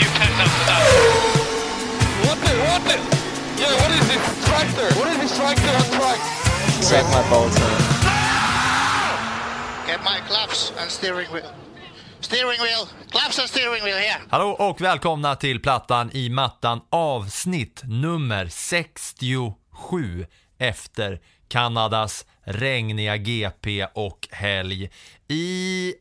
And it's a new pattern for that. What the, what the? Yeah, what is this tractor? What is this tractor on track? Suck my balls, man. Get my gloves and steering wheel. Steering wheel. Gloves and steering wheel here. Hallå och välkomna till Plattan i mattan avsnitt nummer 67 efter Kanadas regniga GP och helg i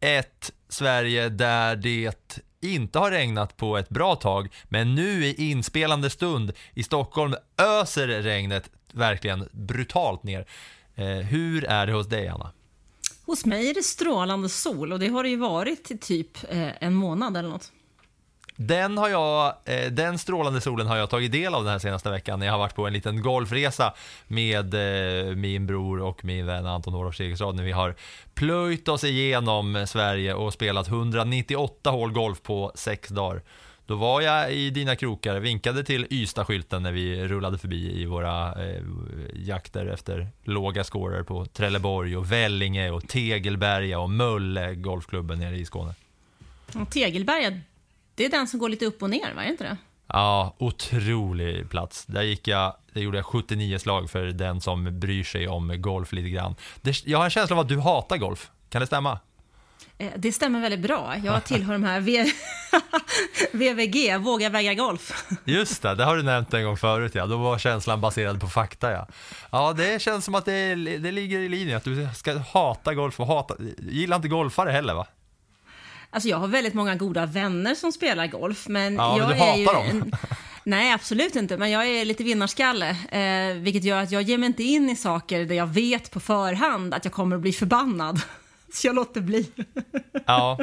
ett Sverige där det inte har regnat på ett bra tag men nu i inspelande stund i Stockholm öser regnet verkligen brutalt ner. Eh, hur är det hos dig Anna? Hos mig är det strålande sol och det har det ju varit i typ eh, en månad eller något. Den, har jag, eh, den strålande solen har jag tagit del av den här senaste veckan när jag har varit på en liten golfresa med eh, min bror och min vän Anton Olof Segerstad när vi har plöjt oss igenom Sverige och spelat 198 hål golf på sex dagar. Då var jag i dina krokar, vinkade till Ystad-skylten när vi rullade förbi i våra eh, jakter efter låga scorer på Trelleborg och Vellinge och Tegelberga och Mölle golfklubben nere i Skåne. Tegelberga, det är den som går lite upp och ner, va? Inte det? Ja, otrolig plats. Där gick jag, där gjorde jag 79 slag för den som bryr sig om golf lite grann. Det, jag har en känsla av att du hatar golf. Kan det stämma? Eh, Det stämmer väldigt bra. Jag tillhör de här v VVG, Våga väga golf. Just det, det har du nämnt en gång förut ja. Då var känslan baserad på fakta ja. Ja, det känns som att det, det ligger i linjen att du ska hata golf och hata, gillar inte golfare heller va? Alltså jag har väldigt många goda vänner som spelar golf, men Ja, jag men du är ju hatar dem. En, nej, absolut inte, men jag är lite vinnarskalle, eh, vilket gör att jag ger mig inte in i saker där jag vet på förhand att jag kommer att bli förbannad. Så jag låter bli. Ja,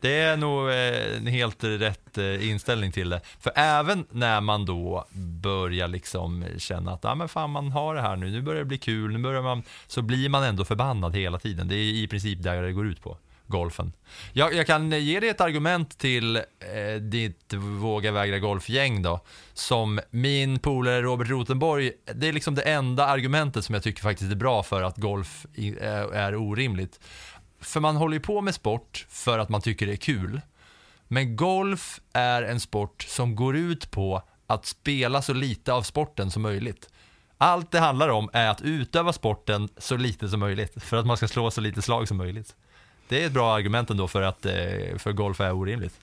det är nog eh, en helt rätt eh, inställning till det. För även när man då börjar liksom känna att ah, men fan, man har det här nu, nu börjar det bli kul, nu börjar man, så blir man ändå förbannad hela tiden. Det är i princip där det går ut på, golfen. Jag, jag kan ge dig ett argument till eh, ditt Våga vägra golfgäng då, som min polare Robert Rotenborg, det är liksom det enda argumentet som jag tycker faktiskt är bra för att golf i- eh, är orimligt. För man håller ju på med sport för att man tycker det är kul. Men golf är en sport som går ut på att spela så lite av sporten som möjligt. Allt det handlar om är att utöva sporten så lite som möjligt för att man ska slå så lite slag som möjligt. Det är ett bra argument ändå för att eh, för golf är orimligt.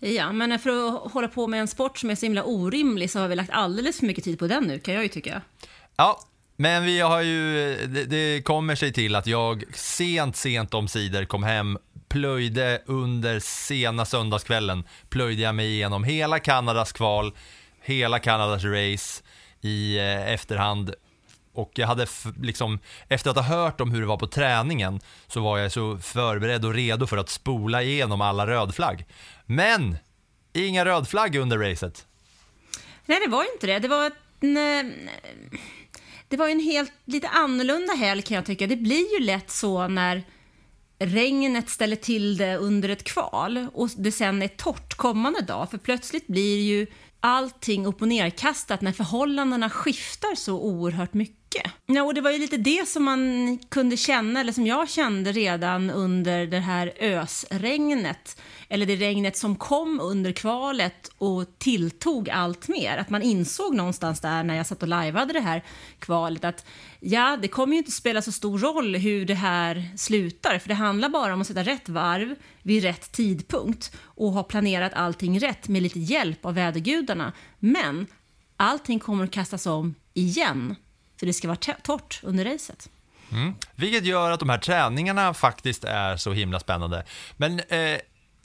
Ja, men för att hålla på med en sport som är så himla orimlig så har vi lagt alldeles för mycket tid på den nu, kan jag ju tycka. Ja, men vi har ju, det, det kommer sig till att jag sent, sent om sidor kom hem, plöjde under sena söndagskvällen, plöjde jag mig igenom hela Kanadas kval, hela Kanadas race i eh, efterhand. Och jag hade liksom, efter att ha hört om hur det var på träningen, så var jag så förberedd och redo för att spola igenom alla rödflagg. Men, inga rödflagg under racet. Nej, det var ju inte det. Det var en, eh, det var ju en helt lite annorlunda helg kan jag tycka. Det blir ju lätt så när regnet ställer till det under ett kval och det sen är torrt kommande dag. För plötsligt blir ju allting upp och nerkastat när förhållandena skiftar så oerhört mycket. Ja, och det var ju lite det som man kunde känna, eller som jag kände redan under det här ösregnet. Eller det regnet som kom under kvalet och tilltog allt mer. Att man insåg någonstans där när jag satt och lajvade det här kvalet att ja, det kommer ju inte spela så stor roll hur det här slutar. För det handlar bara om att sätta rätt varv vid rätt tidpunkt och ha planerat allting rätt med lite hjälp av vädergudarna. Men allting kommer att kastas om igen. För det ska vara torrt under racet. Mm. Vilket gör att de här träningarna faktiskt är så himla spännande. Men eh,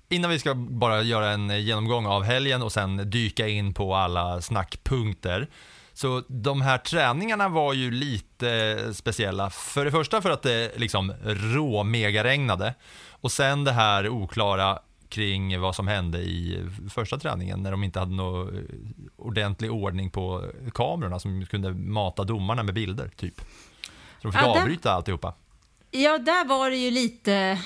innan vi ska bara göra en genomgång av helgen och sen dyka in på alla snackpunkter. Så de här träningarna var ju lite speciella. För det första för att det liksom rå megaregnade och sen det här oklara kring vad som hände i första träningen när de inte hade någon eh, ordentlig ordning på kamerorna som kunde mata domarna med bilder, typ. Så de fick Ja, där- avbryta alltihopa. Ja, där var det ju lite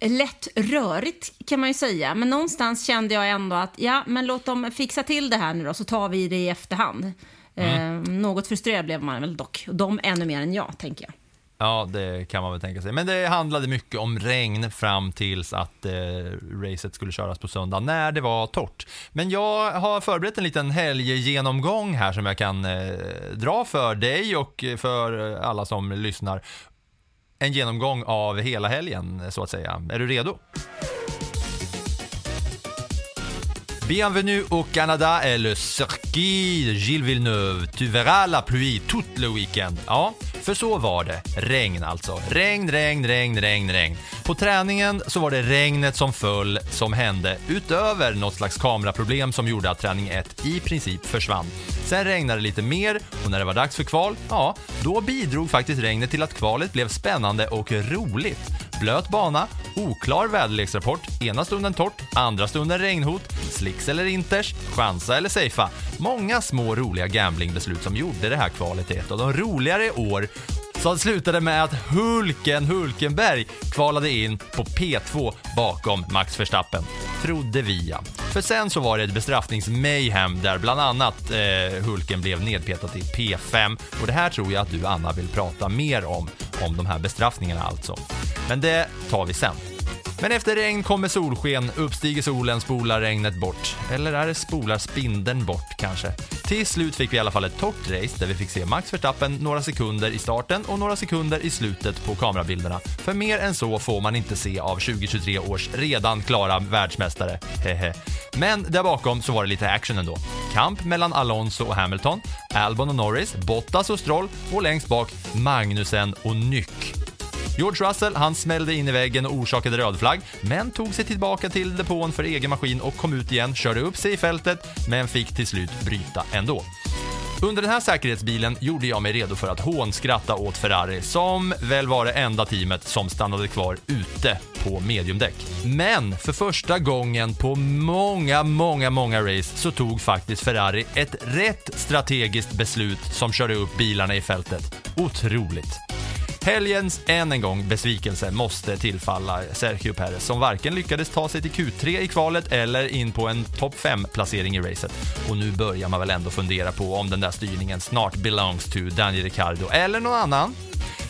lätt rörigt kan man ju säga. Men någonstans kände jag ändå att ja, men låt dem fixa till det här nu då så tar vi det i efterhand. Mm. Eh, något frustrerad blev man väl dock. De ännu mer än jag, tänker jag. Ja, det kan man väl tänka sig. Men det handlade mycket om regn fram tills att eh, racet skulle köras på söndag, när det var torrt. Men jag har förberett en liten helggenomgång här som jag kan eh, dra för dig och för alla som lyssnar. En genomgång av hela helgen, så att säga. Är du redo? Bienvenue au Canada et le circuit Gilles Villeneuve. Tu verras la pluie tout le week-end. Ja, för så var det. Regn alltså. Regn, regn, regn, regn, regn. På träningen så var det regnet som föll som hände utöver något slags kameraproblem som gjorde att träning 1 i princip försvann. Sen regnade det lite mer och när det var dags för kval, ja, då bidrog faktiskt regnet till att kvalet blev spännande och roligt. Blöt bana, oklar väderleksrapport, ena stunden torrt, andra stunden regnhot, slicks eller inters, chansa eller safea. Många små roliga gamblingbeslut som gjorde det här kvalet till ett av de roligare år som slutade med att Hulken Hulkenberg kvalade in på P2 bakom Max Verstappen. Trodde vi ja. För sen så var det ett bestraffningsmayhem där bland annat eh, Hulken blev nedpetad till P5 och det här tror jag att du Anna vill prata mer om, om de här bestraffningarna alltså. Men det tar vi sen. Men efter regn kommer solsken, uppstiger solen, spolar regnet bort. Eller är det spolar spindeln bort kanske? Till slut fick vi i alla fall ett torrt race där vi fick se Max Verstappen några sekunder i starten och några sekunder i slutet på kamerabilderna. För mer än så får man inte se av 2023 års redan klara världsmästare. Hehe. Men där bakom så var det lite action ändå. Kamp mellan Alonso och Hamilton, Albon och Norris, Bottas och Stroll och längst bak Magnusen och Nyck. George Russell han smällde in i väggen och orsakade röd flagg, men tog sig tillbaka till depån för egen maskin och kom ut igen, körde upp sig i fältet, men fick till slut bryta ändå. Under den här säkerhetsbilen gjorde jag mig redo för att hånskratta åt Ferrari, som väl var det enda teamet som stannade kvar ute på mediumdäck. Men för första gången på många, många, många race så tog faktiskt Ferrari ett rätt strategiskt beslut som körde upp bilarna i fältet. Otroligt. Helgens än en gång besvikelse måste tillfalla Sergio Perez som varken lyckades ta sig till Q3 i kvalet eller in på en topp 5-placering i racet. Och nu börjar man väl ändå fundera på om den där styrningen snart belongs to Daniel Ricciardo eller någon annan.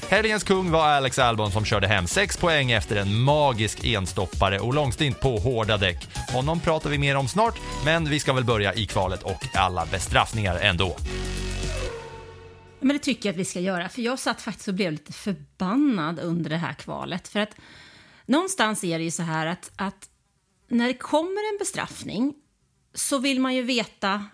Helgens kung var Alex Albon som körde hem 6 poäng efter en magisk enstoppare och långstint på hårda däck. Honom pratar vi mer om snart, men vi ska väl börja i kvalet och alla bestraffningar ändå. Men det tycker jag att vi ska göra, för jag satt faktiskt och blev lite förbannad under det här kvalet. För att någonstans är det ju så här att, att när det kommer en bestraffning så vill man ju veta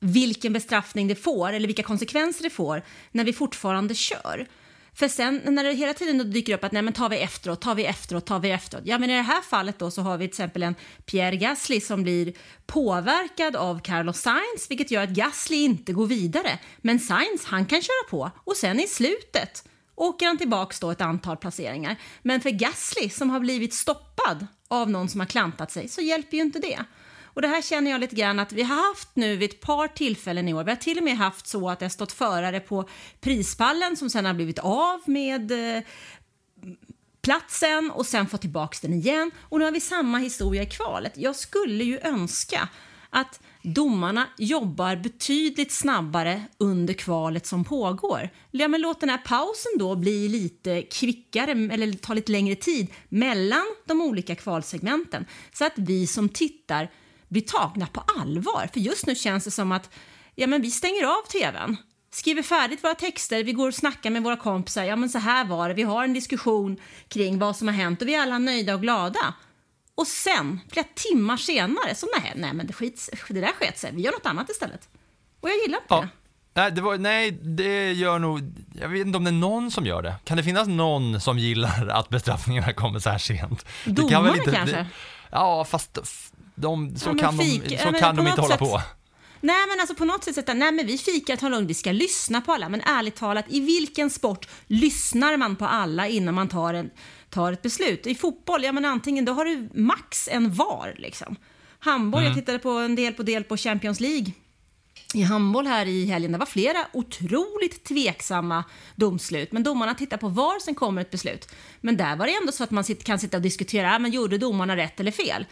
vilken bestraffning det får eller vilka konsekvenser det får när vi fortfarande kör. För sen när det hela tiden då dyker upp att nej men tar vi efteråt, tar vi efteråt, tar vi efteråt. Ja men i det här fallet då så har vi till exempel en Pierre Gasly som blir påverkad av Carlos Sainz vilket gör att Gasly inte går vidare. Men Sainz han kan köra på och sen i slutet åker han tillbaks då ett antal placeringar. Men för Gasly som har blivit stoppad av någon som har klantat sig så hjälper ju inte det. Och det här känner jag lite grann att vi har haft nu vid ett par tillfällen i år. Vi har till och med haft så att det har stått förare på prispallen som sen har blivit av med eh, platsen och sen fått tillbaka den igen. Och nu har vi samma historia i kvalet. Jag skulle ju önska att domarna jobbar betydligt snabbare under kvalet som pågår. Ja, men låt den här pausen då bli lite kvickare eller ta lite längre tid mellan de olika kvalsegmenten så att vi som tittar blir tagna på allvar. För just nu känns det som att ja, men vi stänger av tvn, skriver färdigt våra texter, vi går och snackar med våra kompisar. Ja, men så här var det. Vi har en diskussion kring vad som har hänt och vi är alla nöjda och glada. Och sen, flera timmar senare, så nej, nej men det, skits, det där sket sig. Vi gör något annat istället. Och jag gillar inte Ja. det. Nej, det var, nej, det gör nog... Jag vet inte om det är någon som gör det. Kan det finnas någon som gillar att bestraffningarna kommer så här sent? Det kan inte- kanske? Det, ja, fast de, så Ja, kan de, fik- så ja, kan de inte något hålla sätt- på. Nej men alltså på något sätt, nej men vi fikar, tar lugnt, vi ska lyssna på alla. Men ärligt talat, i vilken sport lyssnar man på alla innan man tar, en, tar ett beslut. I fotboll, ja men antingen då har du max en VAR liksom. Handboll, jag tittade på en del på del på Champions League i handboll här i helgen. Det var flera otroligt tveksamma domslut, men domarna tittar på var sen kommer ett beslut. Men där var det ändå så att man kan sitta och diskutera, men gjorde domarna rätt eller fel?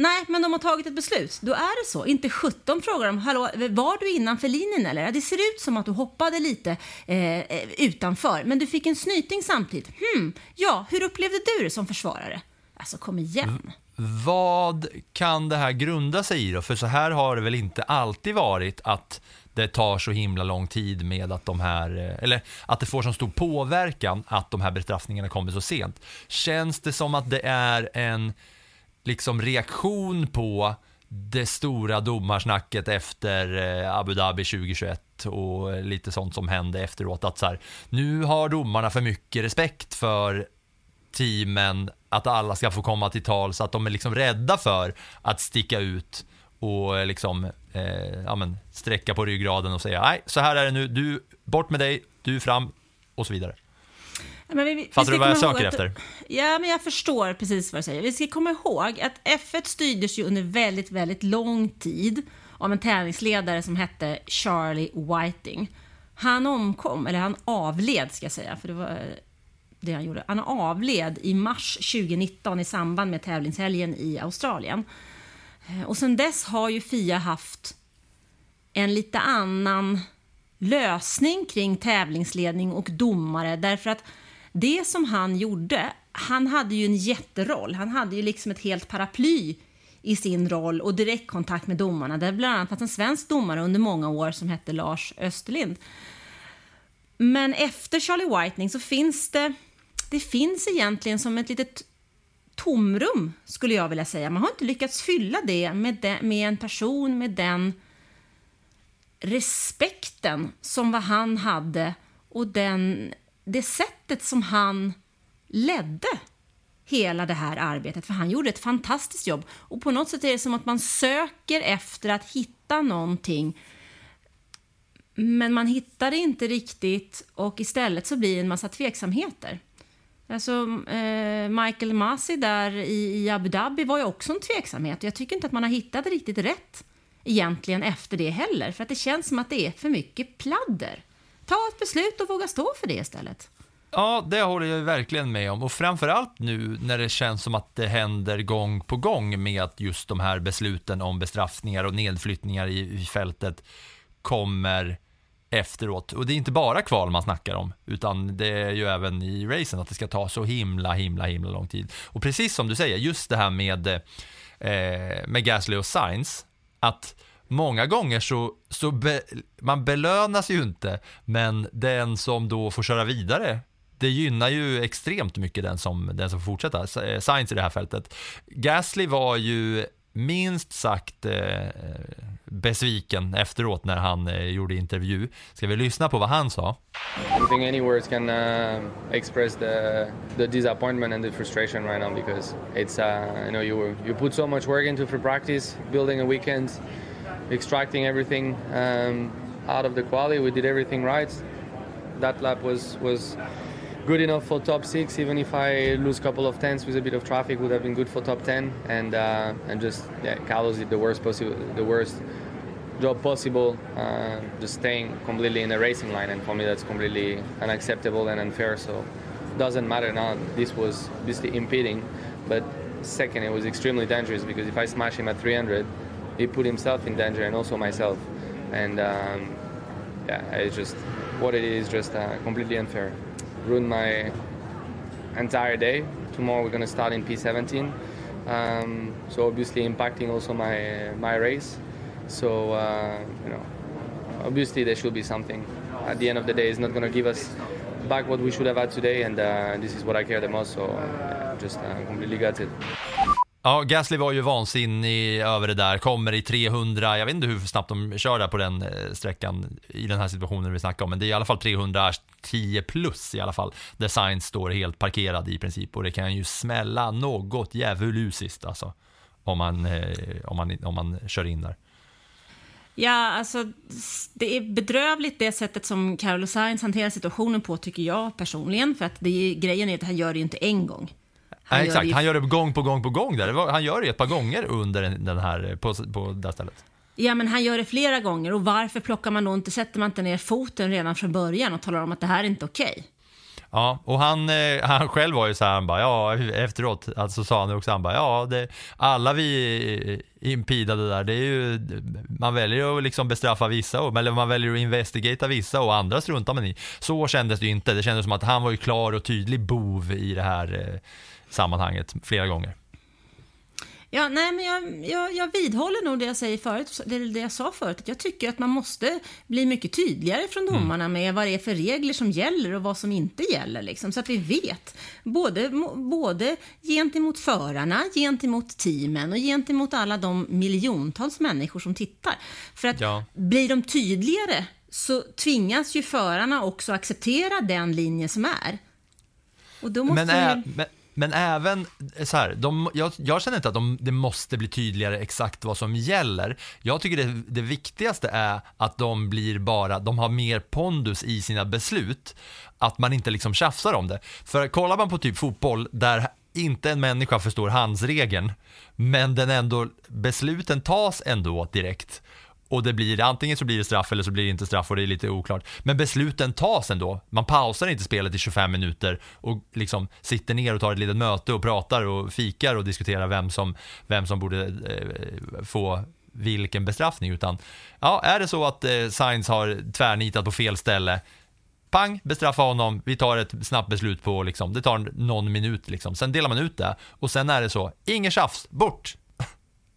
Nej, men de har tagit ett beslut. Då är det så. Inte 17 frågar de, hallå, var du innanför linjen eller? Det ser ut som att du hoppade lite eh, eh, utanför, men du fick en snyting samtidigt. Hmm, ja, hur upplevde du det som försvarare? Alltså, kom igen. Vad kan det här grunda sig i då? För så här har det väl inte alltid varit att det tar så himla lång tid med att de här, eh, eller att det får så stor påverkan att de här bestraffningarna kommer så sent. Känns det som att det är en liksom reaktion på det stora domarsnacket efter eh, Abu Dhabi 2021 och eh, lite sånt som hände efteråt. Att så här, nu har domarna för mycket respekt för teamen, att alla ska få komma till tal så att de är liksom rädda för att sticka ut och eh, liksom eh, ja, men, sträcka på ryggraden och säga nej, så här är det nu, du, bort med dig, du fram. Och så vidare. Men vi- vi- vi Fattar ska du vad jag söker att- efter? Ja, men jag förstår precis vad du säger. Vi ska komma ihåg att F1 styrdes ju under väldigt, väldigt lång tid av en tävlingsledare som hette Charlie Whiting. Han omkom, eller han avled ska jag säga, för det var det han gjorde. Han avled i mars 2019 i samband med tävlingshelgen i Australien. Eh, Och sen dess har ju FIA haft en lite annan lösning kring tävlingsledning och domare därför att det som han gjorde, han hade ju en jätteroll. Han hade ju liksom ett helt paraply i sin roll och direktkontakt med domarna. Där bland annat fanns en svensk domare under många år som hette Lars Österlind. Men efter Charlie Whiting så finns det, det finns egentligen som ett litet tomrum skulle jag vilja säga. Man har inte lyckats fylla det med, de, med en person med den respekten som vad han hade och den, det sättet som han ledde hela det här arbetet. För han gjorde ett fantastiskt jobb. Och på något sätt är det som att man söker efter att hitta någonting men man hittar det inte riktigt och istället så blir det en massa tveksamheter. Alltså, eh, Michael Masi där i, i Abu Dhabi var ju också en tveksamhet. Jag tycker inte att man har hittat riktigt rätt egentligen efter det heller. För att det känns som att det är för mycket pladder. Ta ett beslut och våga stå för det istället. Ja, det håller jag verkligen med om. Och framförallt nu när det känns som att det händer gång på gång med att just de här besluten om bestraffningar och nedflyttningar i, i fältet kommer efteråt. Och det är inte bara kval man snackar om, utan det är ju även i racen att det ska ta så himla, himla, himla lång tid. Och precis som du säger, just det här med, eh, med Gasly och Sainz, att många gånger så, så be, man belönas ju inte, men den som då får köra vidare det gynnar ju extremt mycket den som, den som får fortsätta, eh, Science i det här fältet. Gasly var ju minst sagt eh, besviken efteråt när han eh, gjorde intervju. Ska vi lyssna på vad han sa? I tror think any words can uh, express the the disappointment and the frustration right now because it's uh, you know you you put so much work into for practice, building a weekend, extracting everything um, out of the quality. We did everything right. That lap was was good enough for top six. Even if I lose a couple of tenths with a bit of traffic, would have been good for top ten. And uh, and just yeah, Carlos did the worst possible, the worst job possible, uh, just staying completely in the racing line, and for me that's completely unacceptable and unfair. So doesn't matter now. This was obviously impeding, but second it was extremely dangerous because if I smash him at 300, he put himself in danger and also myself, and um, yeah, it's just what it is, just uh, completely unfair. Ruined my entire day. Tomorrow we're gonna start in P17, um, so obviously impacting also my my race. So uh, you know, obviously there should be something. At the end of the day, it's not gonna give us back what we should have had today, and uh, this is what I care the most. So yeah, just uh, completely gutted. Ja, Gasly var ju vansinnig över det där, kommer i 300, jag vet inte hur snabbt de kör där på den eh, sträckan i den här situationen vi snackar om, men det är i alla fall 310 plus i alla fall, där Sainz står helt parkerad i princip och det kan ju smälla något djävulusiskt alltså, om man, eh, om man, om man kör in där. Ja, alltså det är bedrövligt det sättet som Carlos Sainz hanterar situationen på tycker jag personligen. För att det grejen är att han gör det ju inte en gång. Nej, gör exakt, det ju- han gör det gång på gång på gång där. Det han gör det ett par gånger under den här, på, på det här stället. Ja, men han gör det flera gånger. Och varför plockar man då inte, sätter man inte ner foten redan från början och talar om att det här är inte okej? Ja, och han, eh, han själv var ju så här, han bara, ja, efteråt, alltså sa han också, han bara, ja, det, alla vi impidade där, det är ju, man väljer att liksom bestraffa vissa, och- eller man väljer att investigata vissa och andra struntar man i. Så kändes det ju inte, det kändes som att han var ju klar och tydlig bov i det här eh, sammanhanget flera gånger. Ja, nej, men jag, jag, jag vidhåller nog det jag säger förut, det, det jag sa förut, att jag tycker att man måste bli mycket tydligare från domarna med vad det är för regler som gäller och vad som inte gäller, liksom, så att vi vet. Både, både gentemot förarna, gentemot teamen och gentemot alla de miljontals människor som tittar. För att Ja. blir de tydligare så tvingas ju förarna också acceptera den linje som är. Och då måste Men, vi- ä, men, men även eh, så här, de, jag, jag känner inte att de, det måste bli tydligare exakt vad som gäller. Jag tycker det, det viktigaste är att de blir bara, de har mer pondus i sina beslut. Att man inte liksom tjafsar om det. För kollar man på typ fotboll där inte en människa förstår handsregeln, men den ändå, besluten tas ändå direkt. Och det blir, antingen så blir det straff eller så blir det inte straff och det är lite oklart. Men besluten tas ändå. Man pausar inte spelet i 25 minuter och liksom sitter ner och tar ett litet möte och pratar och fikar och diskuterar vem som, vem som borde eh, få vilken bestraffning. Utan, ja, är det så att eh, Sainz har tvärnitat på fel ställe, pang, bestraffa honom, vi tar ett snabbt beslut på, liksom, det tar någon minut liksom. Sen delar man ut det och sen är det så, inget tjafs, bort!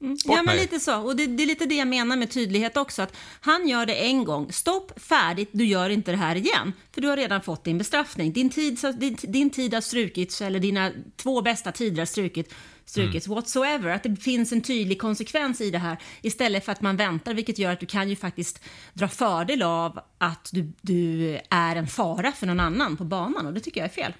Bort Ja, men lite så. Och det, det är lite det jag menar med tydlighet också. Att han gör det en gång, stopp, färdigt, du gör inte det här igen. För du har redan fått din bestraffning. Din tid, din, din tid har strukits, eller dina två bästa tider har strukit, strukits, Mm. whatsoever. Att det finns en tydlig konsekvens i det här istället för att man väntar, vilket gör att du kan ju faktiskt dra fördel av att du, du är en fara för någon annan på banan och det tycker jag är fel.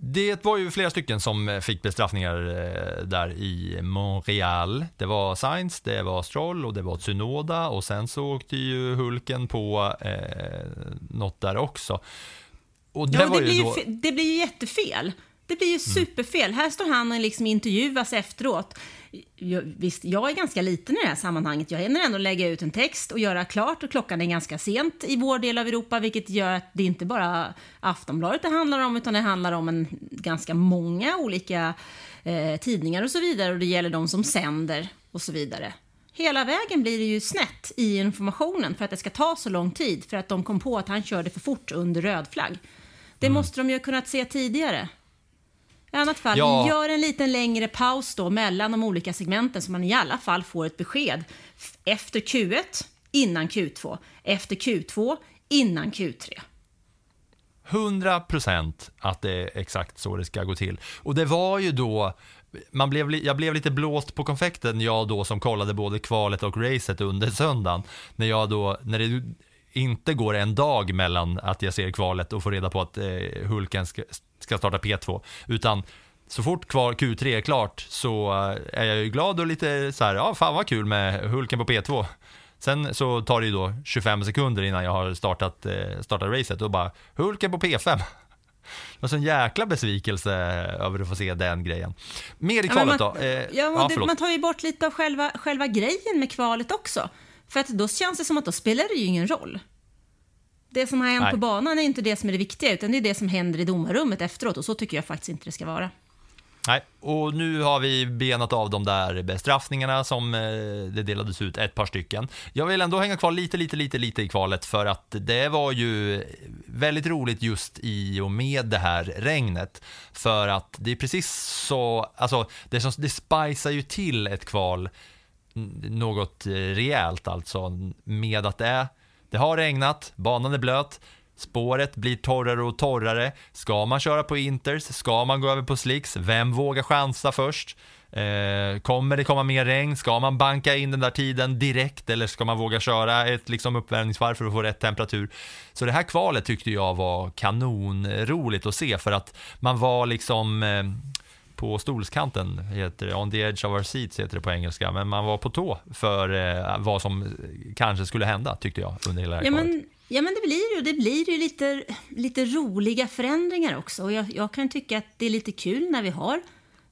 Det var ju flera stycken som eh, fick bestraffningar eh, där i Montreal. Det var Sainz, det var Stroll och det var Tsunoda och sen så åkte ju Hulken på eh, något där också. Och det Ja, det, ju blir ju, då... fe- det blir ju jättefel. Det blir ju superfel. Här står han och liksom intervjuas efteråt. Jag, visst, jag är ganska liten i det här sammanhanget. Jag hinner ändå lägga ut en text och göra klart och klockan är ganska sent i vår del av Europa, vilket gör att det inte bara Aftonbladet det handlar om, utan det handlar om en ganska många olika eh, tidningar och så vidare och det gäller de som sänder och så vidare. Hela vägen blir det ju snett i informationen för att det ska ta så lång tid för att de kom på att han körde för fort under röd flagg. Det måste de ju ha kunnat se tidigare. I annat fall, Ja. gör en liten längre paus då mellan de olika segmenten så man i alla fall får ett besked. Efter Q1, innan Q2. Efter Q2, innan Q3. 100% att det är exakt så det ska gå till. Och det var ju då, man blev, jag blev lite blåst på konfekten, jag då som kollade både kvalet och racet under söndagen. När jag då, när det inte går en dag mellan att jag ser kvalet och får reda på att eh, Hulken ska, ska starta P2. Utan så fort kvar Q3 är klart så eh, är jag ju glad och lite så här, ja fan vad kul med Hulken på P2. Sen så tar det ju då 25 sekunder innan jag har startat, eh, startat racet och bara Hulken på P5. Det var en jäkla besvikelse över att få se den grejen. Mer i Ja, kvalet man, då. Eh, ja, ja, det, man tar ju bort lite av själva, själva grejen med kvalet också. För att då känns det som att då spelar det ju ingen roll. Det som har hänt Nej. på banan är inte det som är det viktiga, utan det är det som händer i domarrummet efteråt. Och så tycker jag faktiskt inte det ska vara. Nej, och nu har vi benat av de där bestraffningarna som eh, det delades ut ett par stycken. Jag vill ändå hänga kvar lite, lite, lite, lite i kvalet för att det var ju väldigt roligt just i och med det här regnet. För att det är precis så, alltså det, som, det spicar ju till ett kval något eh, rejält alltså med att det är, det har regnat, banan är blöt, Spåret blir torrare och torrare. Ska man köra på inters? Ska man gå över på slicks? Vem vågar chansa först? Eh, kommer det komma mer regn? Ska man banka in den där tiden direkt eller ska man våga köra ett liksom, uppvärmningsvarv för att få rätt temperatur? Så det här kvalet tyckte jag var kanonroligt att se för att man var liksom eh, på stolskanten, heter det, on the edge of our seats heter det på engelska, men man var på tå för eh, vad som kanske skulle hända tyckte jag under hela det Ja men, ja, men det blir ju, det blir ju lite, lite roliga förändringar också. Och jag, jag kan tycka att det är lite kul när vi har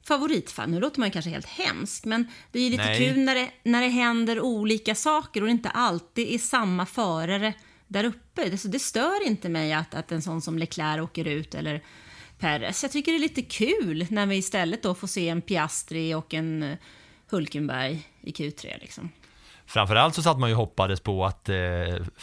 favoritfall. Nu låter man kanske helt hemsk, men det är lite Nej. kul när det, när det händer olika saker och det inte alltid är samma förare där uppe. Det, så det stör inte mig att, att en sån som Leclerc åker ut eller Perez. Jag tycker det är lite kul när vi istället då får se en Piastri och en eh, Hulkenberg i Q3 liksom. Framförallt så satt man ju och hoppades på att eh,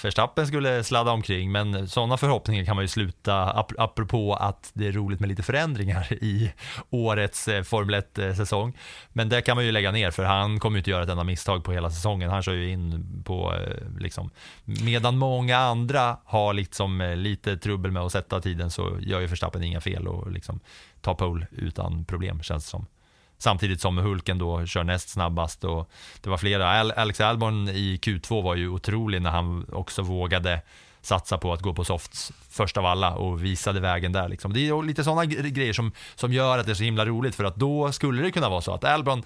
Verstappen skulle sladda omkring, men sådana förhoppningar kan man ju sluta, ap apropå att det är roligt med lite förändringar i årets eh, Formel 1-säsong. Men det kan man ju lägga ner, för han kommer ju inte göra ett enda misstag på hela säsongen. Han kör ju in på, eh, liksom, medan många andra har liksom eh, lite trubbel med att sätta tiden så gör ju Verstappen inga fel och liksom tar pole utan problem, känns det som. Samtidigt som Hulken då kör näst snabbast och det var flera. Alex Albon i Q2 var ju otrolig när han också vågade satsa på att gå på softs först av alla och visade vägen där. Liksom. Det är lite sådana grejer som, som gör att det är så himla roligt för att då skulle det kunna vara så att Albon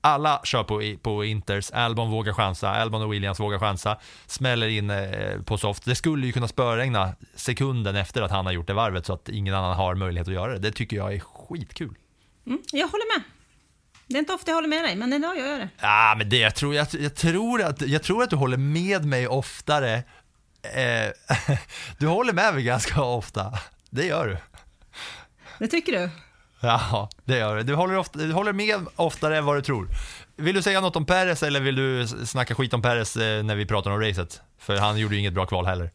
alla kör på, på Inters, Albon vågar chansa, Albon och Williams vågar chansa, smäller in eh, på soft. Det skulle ju kunna spöregna sekunden efter att han har gjort det varvet så att ingen annan har möjlighet att göra det. Det tycker jag är skitkul. Mm, jag håller med. Det är inte ofta jag håller med dig, men idag gör jag det. Ja, men det, jag, tror, jag, jag, tror att, jag tror att du håller med mig oftare. Eh, du håller med mig ganska ofta. Det gör du. Det tycker du? Ja, det gör du. Du håller, ofta, du håller med oftare än vad du tror. Vill du säga något om Perez eller vill du snacka skit om Perez eh, när vi pratar om racet? För han gjorde ju inget bra kval heller.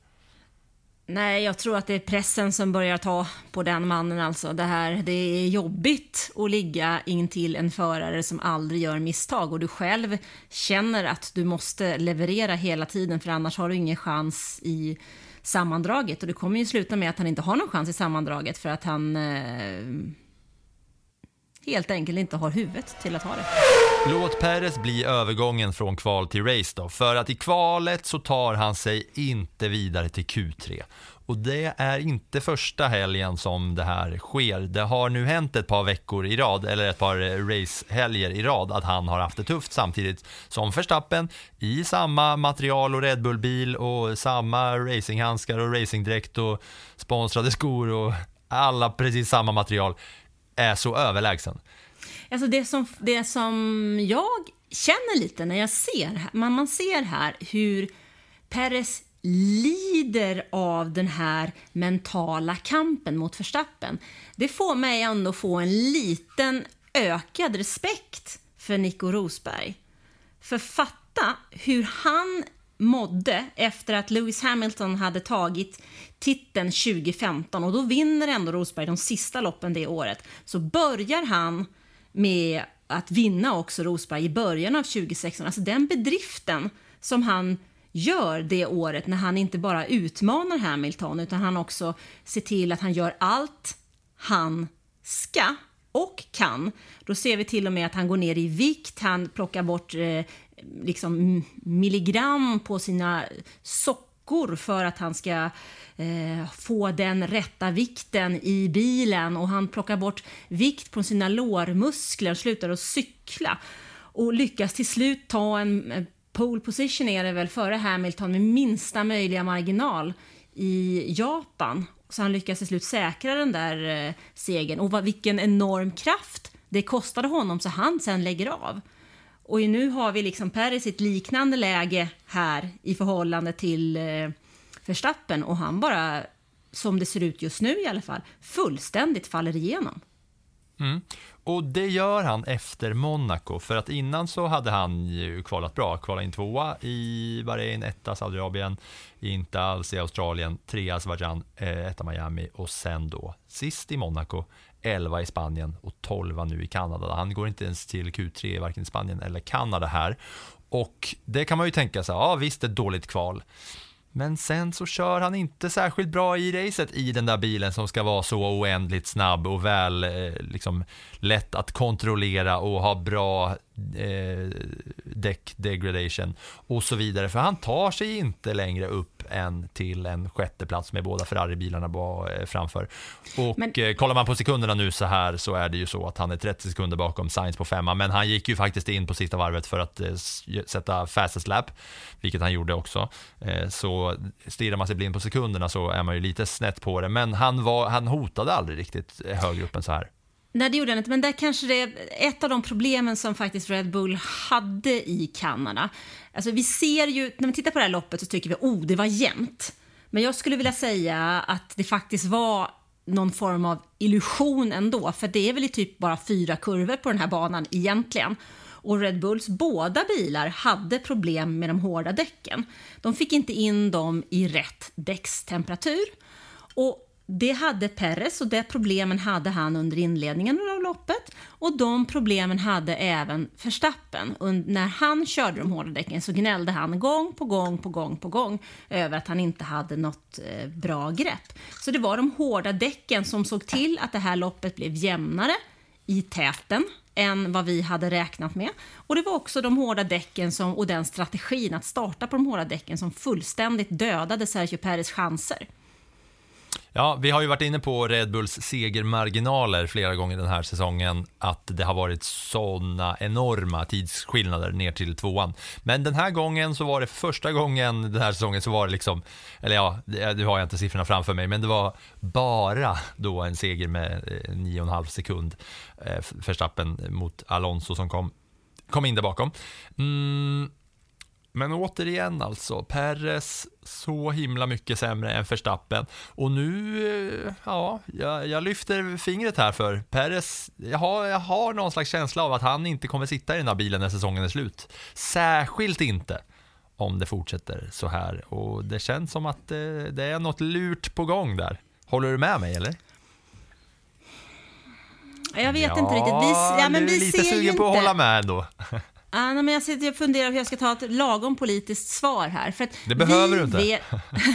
Nej, jag tror att det är pressen som börjar ta på den mannen alltså. Det här, det är jobbigt att ligga in till en förare som aldrig gör misstag och du själv känner att du måste leverera hela tiden för annars har du ingen chans i sammandraget och det kommer ju sluta med att han inte har någon chans i sammandraget för att han eh, helt enkelt inte har huvudet till att ha det. Låt Perez bli övergången från kval till race då, för att i kvalet så tar han sig inte vidare till Q3. Och det är inte första helgen som det här sker. Det har nu hänt ett par veckor i rad, eller ett par eh, racehelger i rad, att han har haft det tufft samtidigt som Verstappen i samma material och Red Bull-bil och samma racinghandskar och racingdräkt och sponsrade skor och alla precis samma material är så överlägsen. Alltså det som, det som jag känner lite när jag ser, man, man ser här hur Peres lider av den här mentala kampen mot Verstappen. Det får mig ändå få en liten ökad respekt för Nico Rosberg. För fatta hur han mådde efter att Lewis Hamilton hade tagit titeln 2015 och då vinner ändå Rosberg de sista loppen det året. Så börjar han med att vinna också Rosberg i början av 2016. Alltså den bedriften som han gör det året när han inte bara utmanar Hamilton utan han också ser till att han gör allt han ska och kan. Då ser vi till och med att han går ner i vikt, han plockar bort eh, liksom milligram på sina veckor för att han ska eh, få den rätta vikten i bilen och han plockar bort vikt på sina lårmuskler och slutar att cykla och lyckas till slut ta en eh, pole position är det väl före Hamilton med minsta möjliga marginal i Japan. Så han lyckas till slut säkra den där eh, segern. Och vad, vilken enorm kraft det kostade honom så han sen lägger av. Och nu har vi liksom Peres i ett liknande läge här i förhållande till eh, Verstappen och han bara, som det ser ut just nu i alla fall, fullständigt faller igenom. Mm. Och det gör han efter Monaco, för att innan så hade han ju kvalat bra. Kvalat in tvåa i Bahrain, etta Saudiarabien, inte alls i Australien, trea Azerbajdzjan, eh, etta Miami och sen då sist i Monaco, 11 i Spanien och 12 nu i Kanada. Han går inte ens till Q3 varken i Spanien eller Kanada här. Och det kan man ju tänka sig, ja visst ett dåligt kval. Men sen så kör han inte särskilt bra i racet i den där bilen som ska vara så oändligt snabb och väl eh, liksom lätt att kontrollera och ha bra eh, däck degradation och så vidare. För han tar sig inte längre upp en till en sjätteplats med båda Ferrari-bilarna eh, framför. Och Men- eh, kollar man på sekunderna nu så här så är det ju så att han är 30 sekunder bakom Sainz på femma, men han gick ju faktiskt in på sista varvet för att eh, sätta fastest lap, vilket han gjorde också. Eh, så stirrar man sig blind på sekunderna så är man ju lite snett på det, men han, var, han hotade aldrig riktigt högre upp än så här. Nej, det gjorde han inte, men där kanske det är ett av de problemen som faktiskt Red Bull hade i Kanada. Alltså vi ser ju, när vi tittar på det här loppet så tycker vi, oh, det var jämnt. Men jag skulle vilja säga att det faktiskt var någon form av illusion ändå, för det är väl i typ bara fyra kurvor på den här banan egentligen. Och Red Bulls båda bilar hade problem med de hårda däcken. De fick inte in dem i rätt däckstemperatur. Och det hade Perez och det problemen hade han under inledningen av loppet. Och de problemen hade även Verstappen. Och när han körde de hårda däcken så gnällde han gång på gång på gång på gång över att han inte hade något eh, bra grepp. Så det var de hårda däcken som såg till att det här loppet blev jämnare i täten än vad vi hade räknat med. Och det var också de hårda däcken som, och den strategin att starta på de hårda däcken som fullständigt dödade Sergio Perez chanser. Ja, vi har ju varit inne på Red Bulls segermarginaler flera gånger den här säsongen, att det har varit sådana enorma tidsskillnader ner till tvåan. Men den här gången så var det första gången den här säsongen så var det liksom, eller ja, nu har jag inte siffrorna framför mig, men det var bara då en seger med eh, 9,5 sekund eh, Verstappen mot Alonso som kom, kom in där bakom. Mm, men återigen alltså, Perez så himla mycket sämre än Verstappen. Och nu, eh, ja, jag, jag lyfter fingret här för Perez. Jag har, jag har någon slags känsla av att han inte kommer sitta i den här bilen när säsongen är slut. Särskilt inte om det fortsätter så här. Och det känns som att det, det är något lurt på gång där. Håller du med mig eller? Jag vet inte riktigt. Vi, ja, men vi lite ser ju sugen inte... på att hålla med ändå. Ah, nej, men jag sitter och funderar hur jag ska ta ett lagom politiskt svar här. För Det behöver vi du inte. Vet,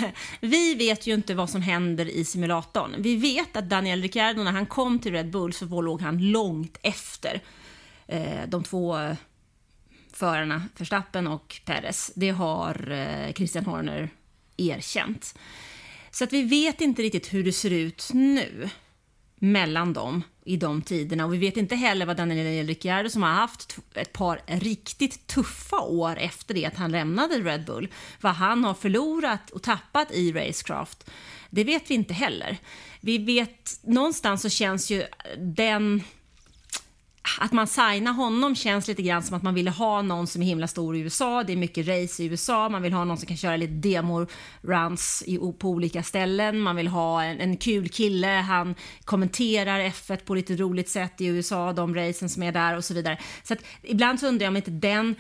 vi vet ju inte vad som händer i simulatorn. Vi vet att Daniel Ricciardo, när han kom till Red Bull, så låg han långt efter eh, de två eh, förarna, Verstappen och Perez. Det har eh, Christian Horner erkänt. Så att vi vet inte riktigt hur det ser ut nu mellan dem i de tiderna. Och vi vet inte heller vad Daniel Ricciardo som har haft ett par riktigt tuffa år efter det att han lämnade Red Bull, vad han har förlorat och tappat i Racecraft. Det vet vi inte heller. Vi vet, någonstans så känns ju den att man signar honom känns lite grann som att man ville ha någon som är himla stor i USA. Det är mycket race i USA. Man vill ha någon som kan köra lite demo-runs på olika ställen. Man vill ha en, en kul kille. Han kommenterar F1 på lite roligt sätt i USA, de racen som är där och så vidare. Så att ibland så undrar jag om inte den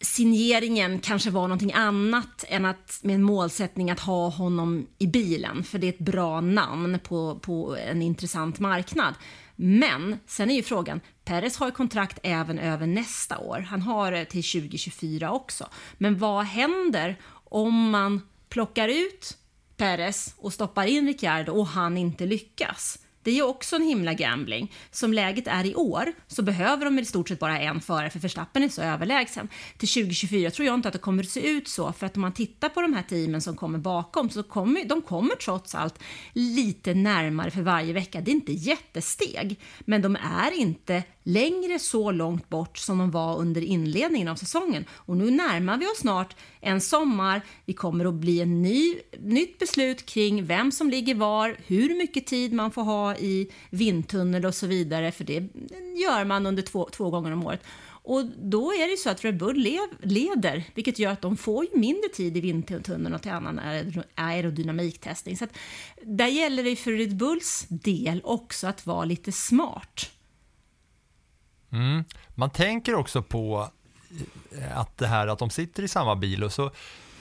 signeringen kanske var någonting annat än att med en målsättning att ha honom i bilen, för det är ett bra namn på, på en intressant marknad. Men sen är ju frågan, Perez har ju kontrakt även över nästa år. Han har det till 2024 också. Men vad händer om man plockar ut Perez och stoppar in Ricciardo och han inte lyckas? Det är ju också en himla gambling. Som läget är i år så behöver de i stort sett bara en förare för Verstappen är så överlägsen. Till 2024 tror jag inte att det kommer att se ut så för att om man tittar på de här teamen som kommer bakom så kommer de kommer trots allt lite närmare för varje vecka. Det är inte jättesteg, men de är inte längre så långt bort som de var under inledningen av säsongen. Och nu närmar vi oss snart en sommar. Vi kommer att bli en ny, nytt beslut kring vem som ligger var, hur mycket tid man får ha i vindtunnel och så vidare, för det gör man under två, två gånger om året. Och då är det ju så att Red Bull lev, leder, vilket gör att de får ju mindre tid i vindtunneln och till annan aerodynamiktestning. Så att där gäller det för Red Bulls del också att vara lite smart. Mm. Man tänker också på eh, att det här att de sitter i samma bil och så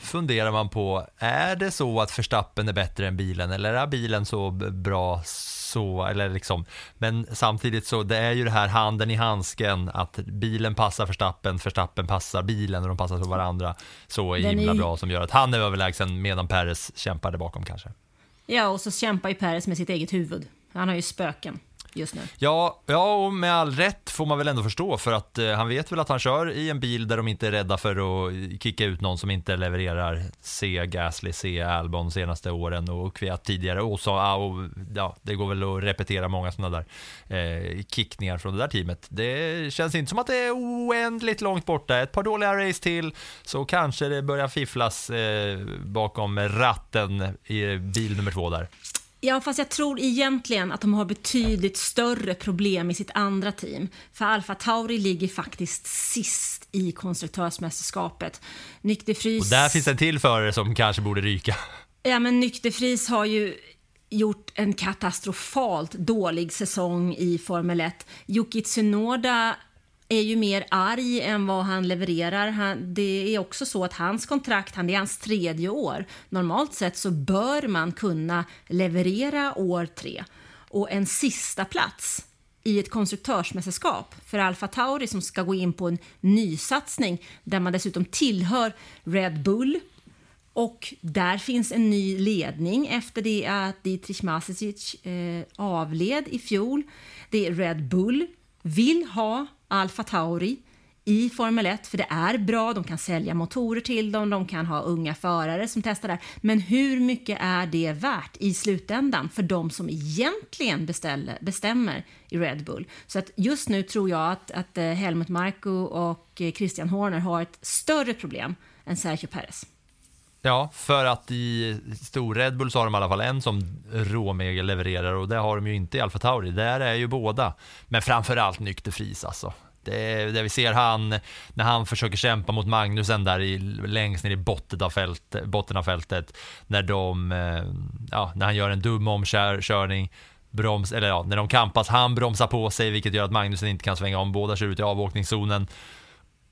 funderar man på, är det så att Verstappen är bättre än bilen eller är bilen så bra så, eller liksom, men samtidigt så det är ju det här handen i handsken att bilen passar Verstappen, Verstappen passar bilen och de passar så varandra så Den himla är- bra som gör att han är överlägsen medan Perez kämpar där bakom kanske. Ja, och så kämpar ju Perez med sitt eget huvud. Han har ju spöken just nu. Ja, ja, och med all rätt får man väl ändå förstå för att eh, han vet väl att han kör i en bil där de inte är rädda för att eh, kicka ut någon som inte levererar. Se Gasly, se Albon senaste åren och Kviat tidigare och så, ja, och, ja, det går väl att repetera många sådana där eh, kickningar från det där teamet. Det känns inte som att det är oändligt långt borta. Ett par dåliga race till så kanske det börjar fifflas eh, bakom ratten i bil nummer två där. Ja, fast jag tror egentligen att de har betydligt större problem i sitt andra team. För Alfa Tauri ligger faktiskt sist i konstruktörsmästerskapet. Nyck de Vries... Och där finns en till förare som kanske borde ryka. Ja, men Nyck de Vries har ju gjort en katastrofalt dålig säsong i Formel 1. Yuki Tsunoda är ju mer arg än vad han levererar. Han, det är också så att hans kontrakt, han, det är hans tredje år. Normalt sett så bör man kunna leverera år tre. Och en sista plats i ett konstruktörsmästerskap för Alfa Tauri som ska gå in på en nysatsning där man dessutom tillhör Red Bull och där finns en ny ledning efter det att Dietrich Mateschitz eh, avled i fjol. Det är Red Bull vill ha Alfa Tauri i Formel 1, för det är bra, de kan sälja motorer till dem, de kan ha unga förare som testar där. Men hur mycket är det värt i slutändan för de som egentligen beställer, bestämmer i Red Bull? Så att just nu tror jag att, att eh, Helmut Marko och eh, Christian Horner har ett större problem än Sergio Perez. Ja, för att i stor Red Bull så har de i alla fall en som råmega levererar och det har de ju inte i Alfa Tauri. Där är ju båda. Men framförallt Nykter Fris alltså. Det, det vi ser han, när han försöker kämpa mot Magnusen där i, längst ner i botten av, fält, botten av fältet. När de, eh, ja, när han gör en dum omkörning. Broms, eller ja, när de kampas, han bromsar på sig vilket gör att Magnusen inte kan svänga om, båda kör ut i avåkningszonen.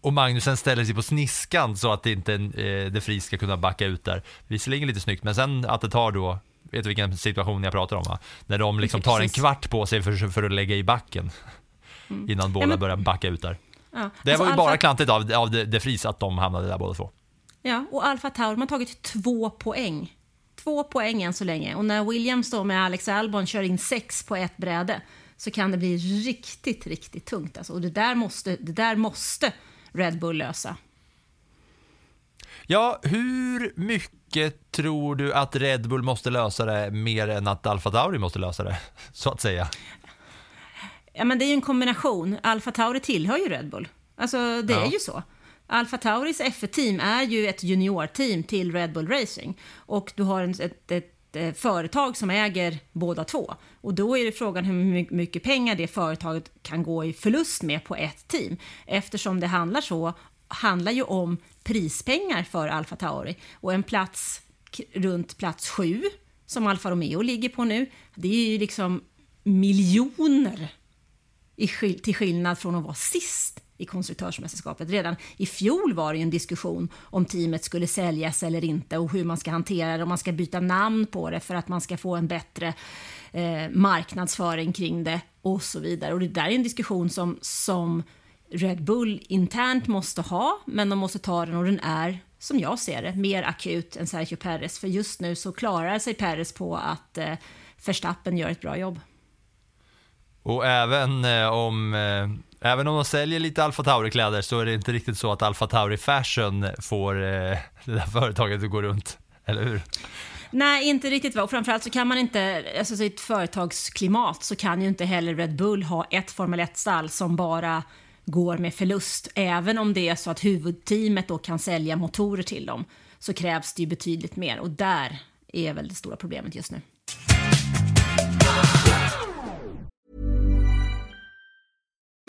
Och Magnusen ställer sig på sniskan så att inte eh, De Vries ska kunna backa ut där. Visserligen lite snyggt, men sen att det tar då, vet du vilken situation jag pratar om va? När de liksom tar en kvart på sig för, för att lägga i backen. Mm. Innan båda ja, men... börjar backa ut där. Ja. Det alltså var ju Alfa... bara klantigt av, av De Vries att de hamnade där båda två. Ja, och Alfa Tauri har tagit två poäng. Två poäng än så länge. Och när Williams då med Alex Albon kör in sex på ett bräde så kan det bli riktigt, riktigt tungt. Alltså. Och det där måste, det där måste Red Bull lösa. Ja, hur mycket tror du att Red Bull måste lösa det mer än att Alfa Tauri måste lösa det, så att säga? Ja, men det är ju en kombination. Alfa Tauri tillhör ju Red Bull. Alltså, det ja. är ju så. Alfa Tauris F1-team är ju ett juniorteam till Red Bull Racing. Och du har ett, ett, ett Eh, företag som äger båda två. Och då är det frågan hur mycket pengar det företaget kan gå i förlust med på ett team. Eftersom det handlar så, handlar ju om prispengar för Alfa Tauri. Och en plats runt plats sju, som Alfa Romeo ligger på nu, det är ju liksom miljoner i, till skillnad från att vara sist i konstruktörsmästerskapet. Redan i fjol var det en diskussion om teamet skulle säljas eller inte och hur man ska hantera det, om man ska byta namn på det för att man ska få en bättre eh, marknadsföring kring det och så vidare. Och det där är en diskussion som, som Red Bull internt måste ha, men de måste ta den och den är, som jag ser det, mer akut än Sergio Perez. För just nu så klarar sig Perez på att eh, Verstappen gör ett bra jobb. Och även eh, om eh, Även om de säljer lite Alfa Tauri-kläder så är det inte riktigt så att Alfa Tauri Fashion får eh, det där företaget att gå runt, eller hur? Nej, inte riktigt. Och framförallt så kan man inte, alltså i ett företagsklimat så kan ju inte heller Red Bull ha ett Formel 1-stall som bara går med förlust. Även om det är så att huvudteamet då kan sälja motorer till dem så krävs det ju betydligt mer och där är väl det stora problemet just nu.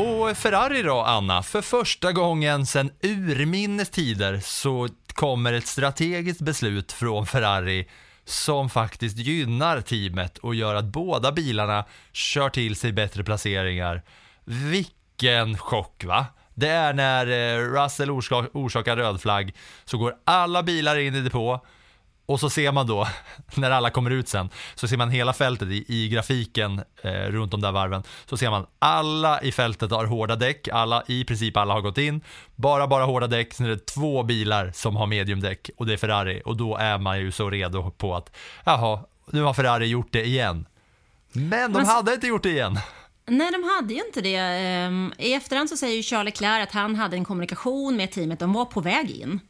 Och Ferrari då, Anna, för första gången sedan urminnes tider så kommer ett strategiskt beslut från Ferrari som faktiskt gynnar teamet och gör att båda bilarna kör till sig bättre placeringar. Vilken chock va? Det är när eh, Russell orsakar röd flagg så går alla bilar in i depå och så ser man då, när alla kommer ut sen, så ser man hela fältet i, i grafiken eh, runt de där varven. Så ser man alla i fältet har hårda däck, alla, i princip alla har gått in. Bara, bara hårda däck, sen är det två bilar som har mediumdäck och det är Ferrari. Och då är man ju så redo på att, jaha, nu har Ferrari gjort det igen. Men de Men- hade inte gjort det igen. Nej, de hade ju inte det. Ehm, I efterhand så säger ju Charles Leclerc att han hade en kommunikation med teamet, de var på väg in.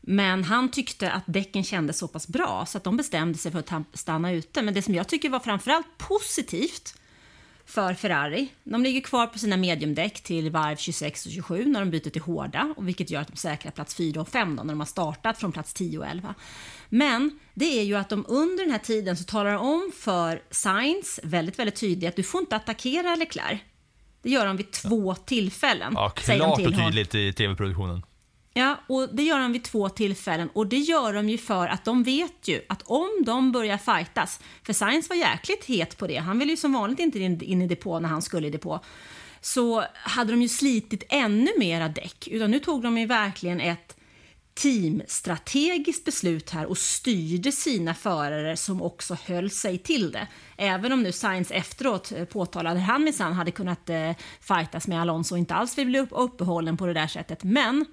Men han tyckte att däcken kändes så pass bra så att de bestämde sig för att ta- stanna ute. Men det som jag tycker var framförallt positivt för Ferrari, de ligger kvar på sina mediumdäck till varv 26 och 27 när de byter till hårda, och vilket gör att de säkrar plats 4 och 5 då, när de har startat från plats 10 och 11. Men det är ju att de under den här tiden så talar de om för Sainz väldigt, väldigt tydligt att du får inte attackera Leclerc. Det gör de vid två tillfällen. Ja, säger de klart till och honom. tydligt i tv-produktionen. Ja, och det gör de vid två tillfällen. Och det gör de ju för att de vet ju att om de börjar fightas, för Sainz var jäkligt het på det, han ville ju som vanligt inte in, i depå när han skulle i depå, så hade de ju slitit ännu mera däck. Utan nu tog de ju verkligen ett teamstrategiskt beslut här och styrde sina förare som också höll sig till det. Även om nu Sainz efteråt eh, påtalade att han minsann hade kunnat eh, fightas med Alonso och inte alls vill bli upp, uppehållen på det där sättet. Men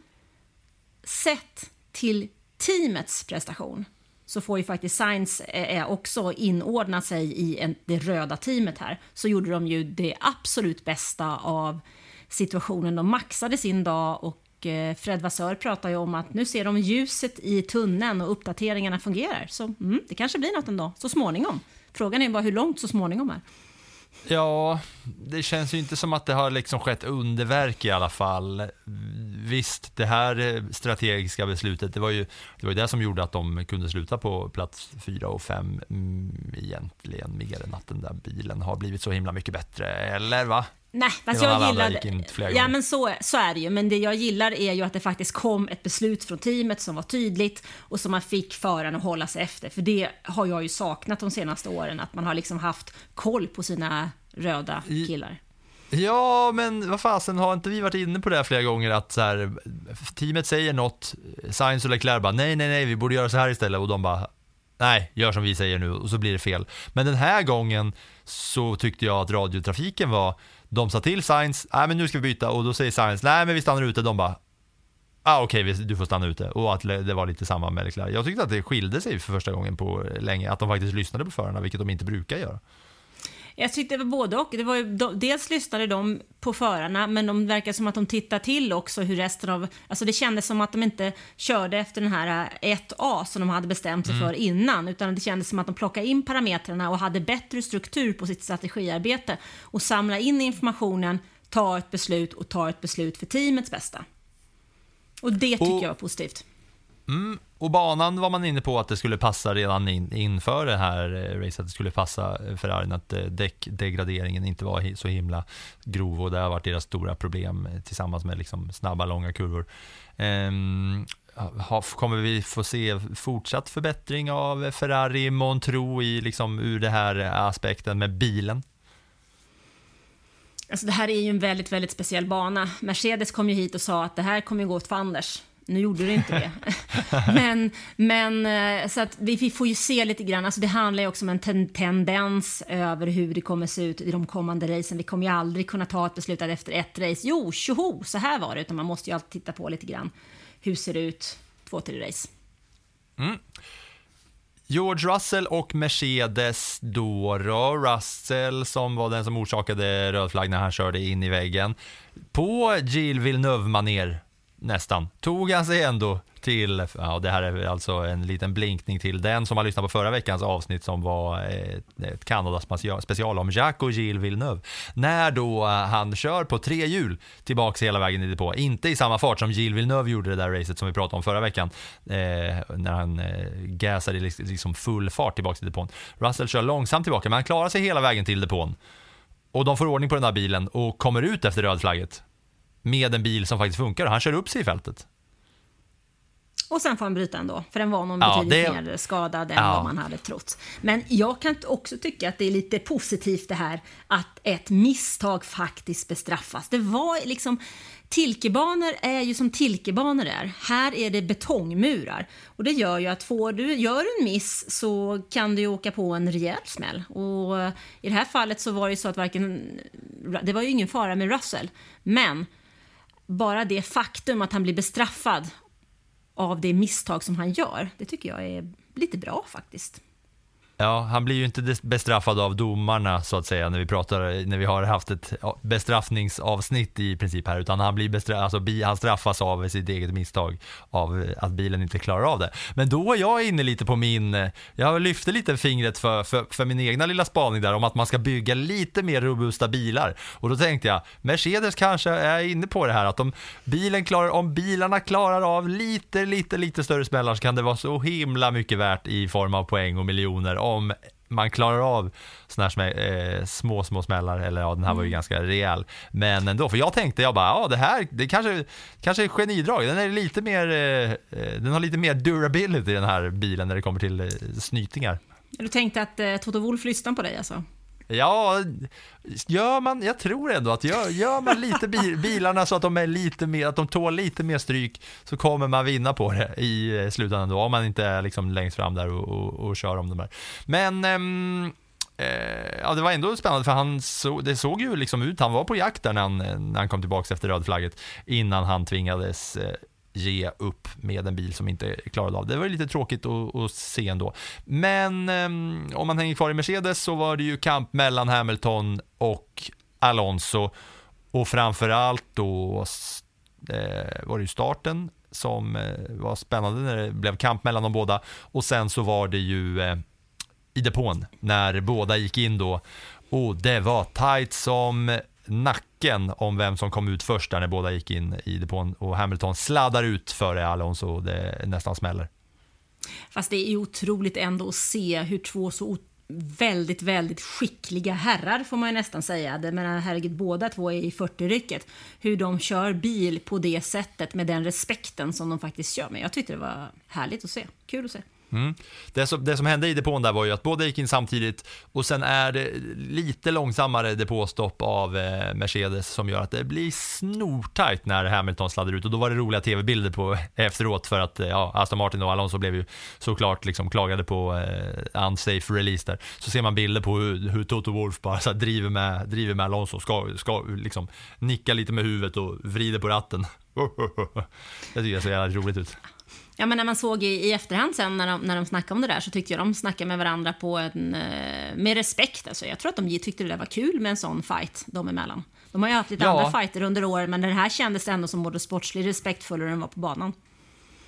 sett till teamets prestation så får ju faktiskt Sainz eh, eh, också inordna sig i en, det röda teamet här. Så gjorde de ju det absolut bästa av situationen. De maxade sin dag och eh, Fred Vassör pratar ju om att nu ser de ljuset i tunneln och uppdateringarna fungerar. Så mm, det kanske blir något ändå, så småningom. Frågan är bara hur långt så småningom är. Ja, det känns ju inte som att det har liksom skett underverk i alla fall. Visst, det här strategiska beslutet, det var ju det, var ju det som gjorde att de kunde sluta på plats fyra och fem mm, egentligen, mer än att den där bilen har blivit så himla mycket bättre, eller va? Nej, fast jag gick in flera Ja, men så, så är det ju. Men det jag gillar är ju att det faktiskt kom ett beslut från teamet som var tydligt och som man fick föraren att hålla sig efter. För det har jag ju saknat de senaste åren, att man har liksom haft koll på sina röda killar. Ja, men vad fasen, har inte vi varit inne på det här flera gånger att så här, teamet säger något, Sainz och Leclerc bara nej, nej, nej, vi borde göra så här istället och de bara nej, gör som vi säger nu och så blir det fel. Men den här gången så tyckte jag att radiotrafiken var, de sa till Sainz, nej men nu ska vi byta och då säger Sainz, nej men vi stannar ute, de bara Ah, Okej, okay, du får stanna ute. Och att det var lite samma med Leclerc. Jag tyckte att det skilde sig för första gången på länge, att de faktiskt lyssnade på förarna, vilket de inte brukar göra. Jag tyckte det var både och. Det var ju, de, dels lyssnade de på förarna, men de verkar som att de tittar till också hur resten av... Alltså det kändes som att de inte körde efter den här eh, 1A som de hade bestämt sig Mm. för innan, utan det kändes som att de plockade in parametrarna och hade bättre struktur på sitt strategiarbete och samla in informationen, ta ett beslut och ta ett beslut för teamets bästa. Och det tycker Och- jag var positivt. Mm, och banan var man inne på att det skulle passa redan in, inför det här eh, racet, att det skulle passa Ferrarin, att eh, däckdegraderingen inte var så himla grov och det har varit deras stora problem eh, tillsammans med liksom snabba, långa kurvor. Um, kommer vi få se fortsatt förbättring av Ferrari Montro i liksom ur det här aspekten med bilen? Alltså det här är ju en väldigt, väldigt speciell bana. Mercedes kom ju hit och sa att det här kommer ju gå åt fanders. Nu gjorde det inte det. men, men eh, så att vi, vi får ju se lite grann. Alltså det handlar ju också om en ten, tendens över hur det kommer se ut i de kommande racen. Vi kommer ju aldrig kunna ta ett beslut att efter ett race, jo, tjoho, så här var det. Utan man måste ju alltid titta på lite grann. Hur ser det ut två, tre race? Mm. George Russell och Mercedes då, då. Russell som var den som orsakade röd flagg när han körde in i väggen. På Gilles Villeneuve-manér nästan, tog han sig ändå till, ja det här är alltså en liten blinkning till den som har lyssnat på förra veckans avsnitt som var eh, ett, ett special, om Jacques och Gilles Villeneuve. När då eh, han kör på tre hjul tillbaks hela vägen i depå, inte i samma fart som Gilles Villeneuve gjorde det där racet som vi pratade om förra veckan, eh, när han eh, gasade i liksom- liksom full fart tillbaks till depån. Russell kör långsamt tillbaka, men han klarar sig hela vägen till depån. Och de får ordning på den där bilen och kommer ut efter rödflagget med en bil som faktiskt funkar han kör upp sig i fältet. Och sen får han bryta ändå, för den var nog Ja, betydligt det- mer skadad än Ja. vad man hade trott. Men jag kan också tycka att det är lite positivt det här att ett misstag faktiskt bestraffas. Det var liksom, Tilkebanor är ju som tilkebanor är. Här är det betongmurar. Och det gör ju att får du, gör du en miss så kan du ju åka på en rejäl smäll. Och i det här fallet så var det ju så att varken, det var ju ingen fara med Russell. Men bara det faktum att han blir bestraffad av det misstag som han gör, det tycker jag är lite bra faktiskt. Ja, han blir ju inte bestraffad av domarna så att säga när vi pratar, när vi har haft ett bestraffningsavsnitt i princip här, utan han blir alltså, han straffas av sitt eget misstag av eh, att bilen inte klarar av det. Men då är jag inne lite på min, eh, jag lyfte lite fingret för, för, för min egna lilla spaning där om att man ska bygga lite mer robusta bilar. Och då tänkte jag, Mercedes kanske är inne på det här att om bilen klarar, om bilarna klarar av lite, lite, lite större smällar så kan det vara så himla mycket värt i form av poäng och miljoner om man klarar av såna här eh, små, små smällar, eller ja, den här var ju ganska rejäl. Men ändå, för jag tänkte, jag bara, ja det här, det kanske, kanske är genidrag. Den är lite mer, eh, eh, den har lite mer durability den här bilen när det kommer till eh, snytingar. Du tänkte att eh, Toto Wolff lyssnar på dig alltså? Ja, gör man, jag tror ändå att gör, gör man lite bil, bilarna så att de är lite mer, att de tål lite mer stryk så kommer man vinna på det i eh, slutändan då, om man inte är liksom längst fram där och, och, och kör om de här. Men ehm, eh, ja, det var ändå spännande för han så, det såg ju liksom ut, han var på jakt där när han, när han kom tillbaka efter rödflagget innan han tvingades eh, ge upp med en bil som inte klarade av det. Det var ju lite tråkigt att, att se ändå. Men eh, om man hänger kvar i Mercedes så var det ju kamp mellan Hamilton och Alonso och framförallt då eh, var det ju starten som eh, var spännande när det blev kamp mellan de båda och sen så var det ju eh, i depån när båda gick in då och det var tight som nacken om vem som kom ut först där när båda gick in i depån och Hamilton sladdar ut före Alonso och det nästan smäller. Fast det är ju otroligt ändå att se hur två så väldigt, väldigt skickliga herrar får man ju nästan säga. Det menar, herregud, båda två är i 40-rycket. Hur de kör bil på det sättet med den respekten som de faktiskt kör med. Jag tyckte det var härligt att se. Kul att se. Mm. Det, som, det som hände i depån där var ju att båda gick in samtidigt och sen är det lite långsammare depåstopp av eh, Mercedes som gör att det blir snortajt när Hamilton sladdar ut och då var det roliga tv-bilder på efteråt för att eh, ja, Aston Martin och Alonso blev ju såklart liksom klagade på eh, unsafe release där. Så ser man bilder på hur, hur Toto Wolf bara så här driver, med, driver med Alonso, ska, ska liksom nicka lite med huvudet och vrider på ratten. Det tycker jag ser jävla roligt ut. Ja, men när man såg i, i efterhand sen när de, när de snackade om det där så tyckte jag de snackade med varandra på en, eh, med respekt. Alltså, jag tror att de tyckte det där var kul med en sån fight de emellan. De har ju haft lite Ja. andra fighter under åren men den här kändes ändå som både sportslig respektfullare än den var på banan.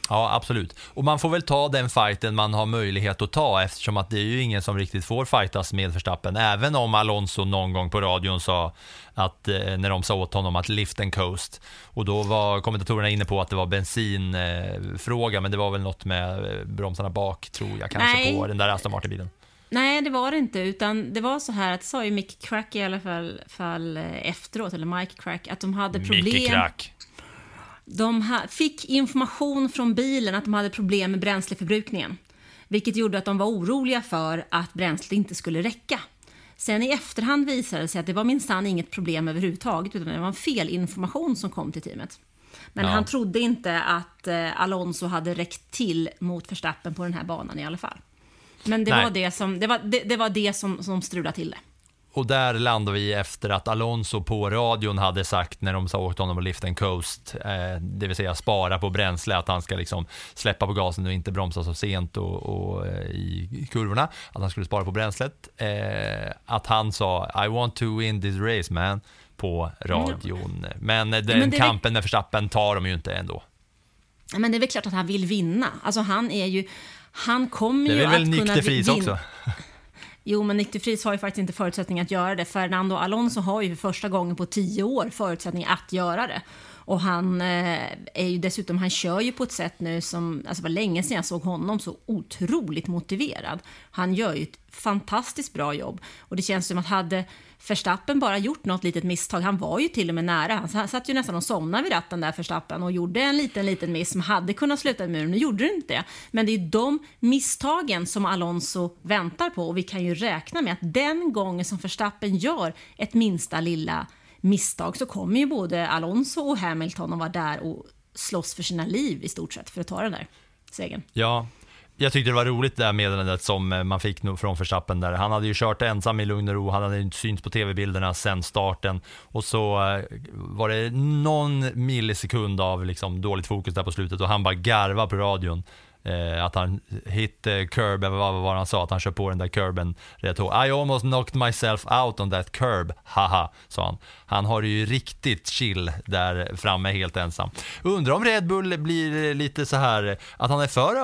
Ja, absolut. Och man får väl ta den fighten man har möjlighet att ta eftersom att det är ju ingen som riktigt får fightas med Verstappen. Även om Alonso någon gång på radion sa att eh, när de sa åt honom att lift and coast och då var kommentatorerna inne på att det var bensinfråga eh, fråga, men det var väl något med eh, bromsarna bak tror jag kanske Nej. på den där Aston Martin-bilen. Nej, det var det inte, utan det var så här att det sa ju Mick Crack i alla fall, fall efteråt, eller Mike Crack, att de hade problem. Mycket krack. De fick information från bilen att de hade problem med bränsleförbrukningen. Vilket gjorde att de var oroliga för att bränslet inte skulle räcka. Sen i efterhand visade det sig att det var minsann inget problem överhuvudtaget utan det var en felinformation som kom till teamet. Men Ja. han trodde inte att eh, Alonso hade räckt till mot Verstappen på den här banan i alla fall. Men det Nej. var det som, det var, det, det var det som, som strulade till det. Och där landar vi efter att Alonso på radion hade sagt när de sa åt honom att lift and coast, eh, det vill säga spara på bränsle, att han ska liksom släppa på gasen och inte bromsa så sent och, och eh, i kurvorna, att han skulle spara på bränslet. Eh, att han sa I want to win this race man på radion. Men eh, den Men det kampen med Verstappen tar de ju inte ändå. Men det är väl klart att han vill vinna. Alltså han är ju, han kommer Det ju är väl att Nick kunna de Vries vinna. också. Jo, men Nick de har ju faktiskt inte förutsättning att göra det. Fernando Alonso har ju för första gången på tio år förutsättning att göra det. Och han eh, är ju dessutom, han kör ju på ett sätt nu som, alltså var länge sedan jag såg honom så otroligt motiverad. Han gör ju ett fantastiskt bra jobb och det känns som att hade Verstappen bara gjort något litet misstag, han var ju till och med nära, han satt ju nästan och somnade vid ratten där Verstappen och gjorde en liten, liten miss som hade kunnat sluta i muren, nu gjorde det inte det. Men det är ju de misstagen som Alonso väntar på och vi kan ju räkna med att den gången som Verstappen gör ett minsta lilla misstag så kommer ju både Alonso och Hamilton att vara där och slåss för sina liv i stort sett för att ta den där segern. Ja, jag tyckte det var roligt det där meddelandet som eh, man fick från Verstappen där. Han hade ju kört ensam i lugn och ro, han hade inte synts på tv-bilderna sen starten och så eh, var det någon millisekund av liksom dåligt fokus där på slutet och han bara garva på radion. Eh, att han hit eh, curb, eller vad var han sa, att han kör på den där curben rätt hårt. I almost knocked myself out on that curb, haha, sa han. Han har det ju riktigt chill där framme helt ensam. Undrar om Red Bull blir lite så här att han är för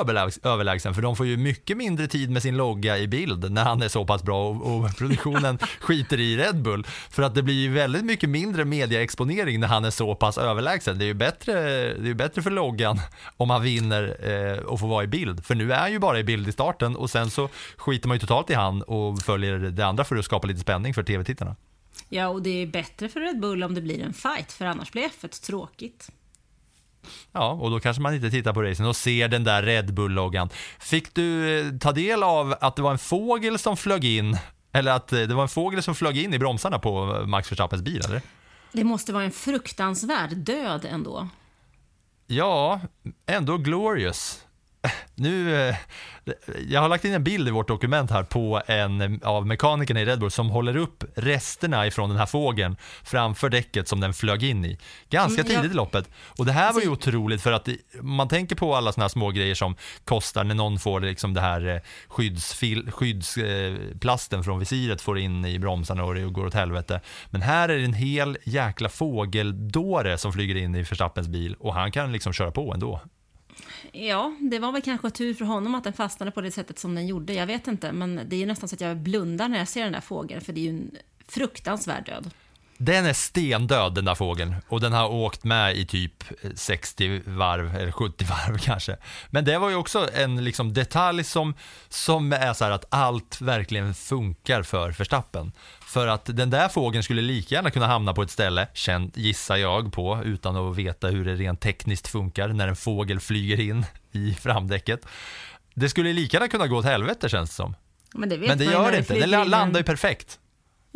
överlägsen, för de får ju mycket mindre tid med sin logga i bild när han är så pass bra och, och produktionen skiter i Red Bull. För att det blir ju väldigt mycket mindre mediaexponering när han är så pass överlägsen. Det är ju bättre, det är bättre för loggan om han vinner eh, och får vara i bild. För nu är han ju bara i bild i starten och sen så skiter man ju totalt i han och följer det andra för att skapa lite spänning för tv-tittarna. Ja, och det är bättre för Red Bull om det blir en fight, för annars blir F1 tråkigt. Ja, och då kanske man inte tittar på racen och ser den där Red Bull-loggan. Fick du eh, ta del av att det var en fågel som flög in, eller att eh, det var en fågel som flög in i bromsarna på Max Verstappens bil, eller? Det måste vara en fruktansvärd död ändå. Ja, ändå glorious nu, eh, jag har lagt in en bild i vårt dokument här på en av mekanikerna i Red Bull som håller upp resterna ifrån den här fågeln framför däcket som den flög in i. Ganska mm, tidigt i loppet. Och det här var ju alltså- otroligt för att man tänker på alla sådana här små grejer som kostar när någon får liksom det här eh, skyddsfil, skyddsplasten eh, från visiret får in i bromsarna och det går åt helvete. Men här är det en hel jäkla fågeldåre som flyger in i Verstappens bil och han kan liksom köra på ändå. Ja, det var väl kanske tur för honom att den fastnade på det sättet som den gjorde. Jag vet inte, men det är ju nästan så att jag blundar när jag ser den där fågeln, för det är ju en fruktansvärd död. Den är stendöd den där fågeln och den har åkt med i typ 60 varv eller 70 varv kanske. Men det var ju också en liksom detalj som, som är så här att allt verkligen funkar för Verstappen. För att den där fågeln skulle lika gärna kunna hamna på ett ställe, känd, gissar jag på, utan att veta hur det rent tekniskt funkar när en fågel flyger in i framdäcket. Det skulle lika gärna kunna gå åt helvete känns det som. Men det, Men det gör det inte, den landar ju perfekt.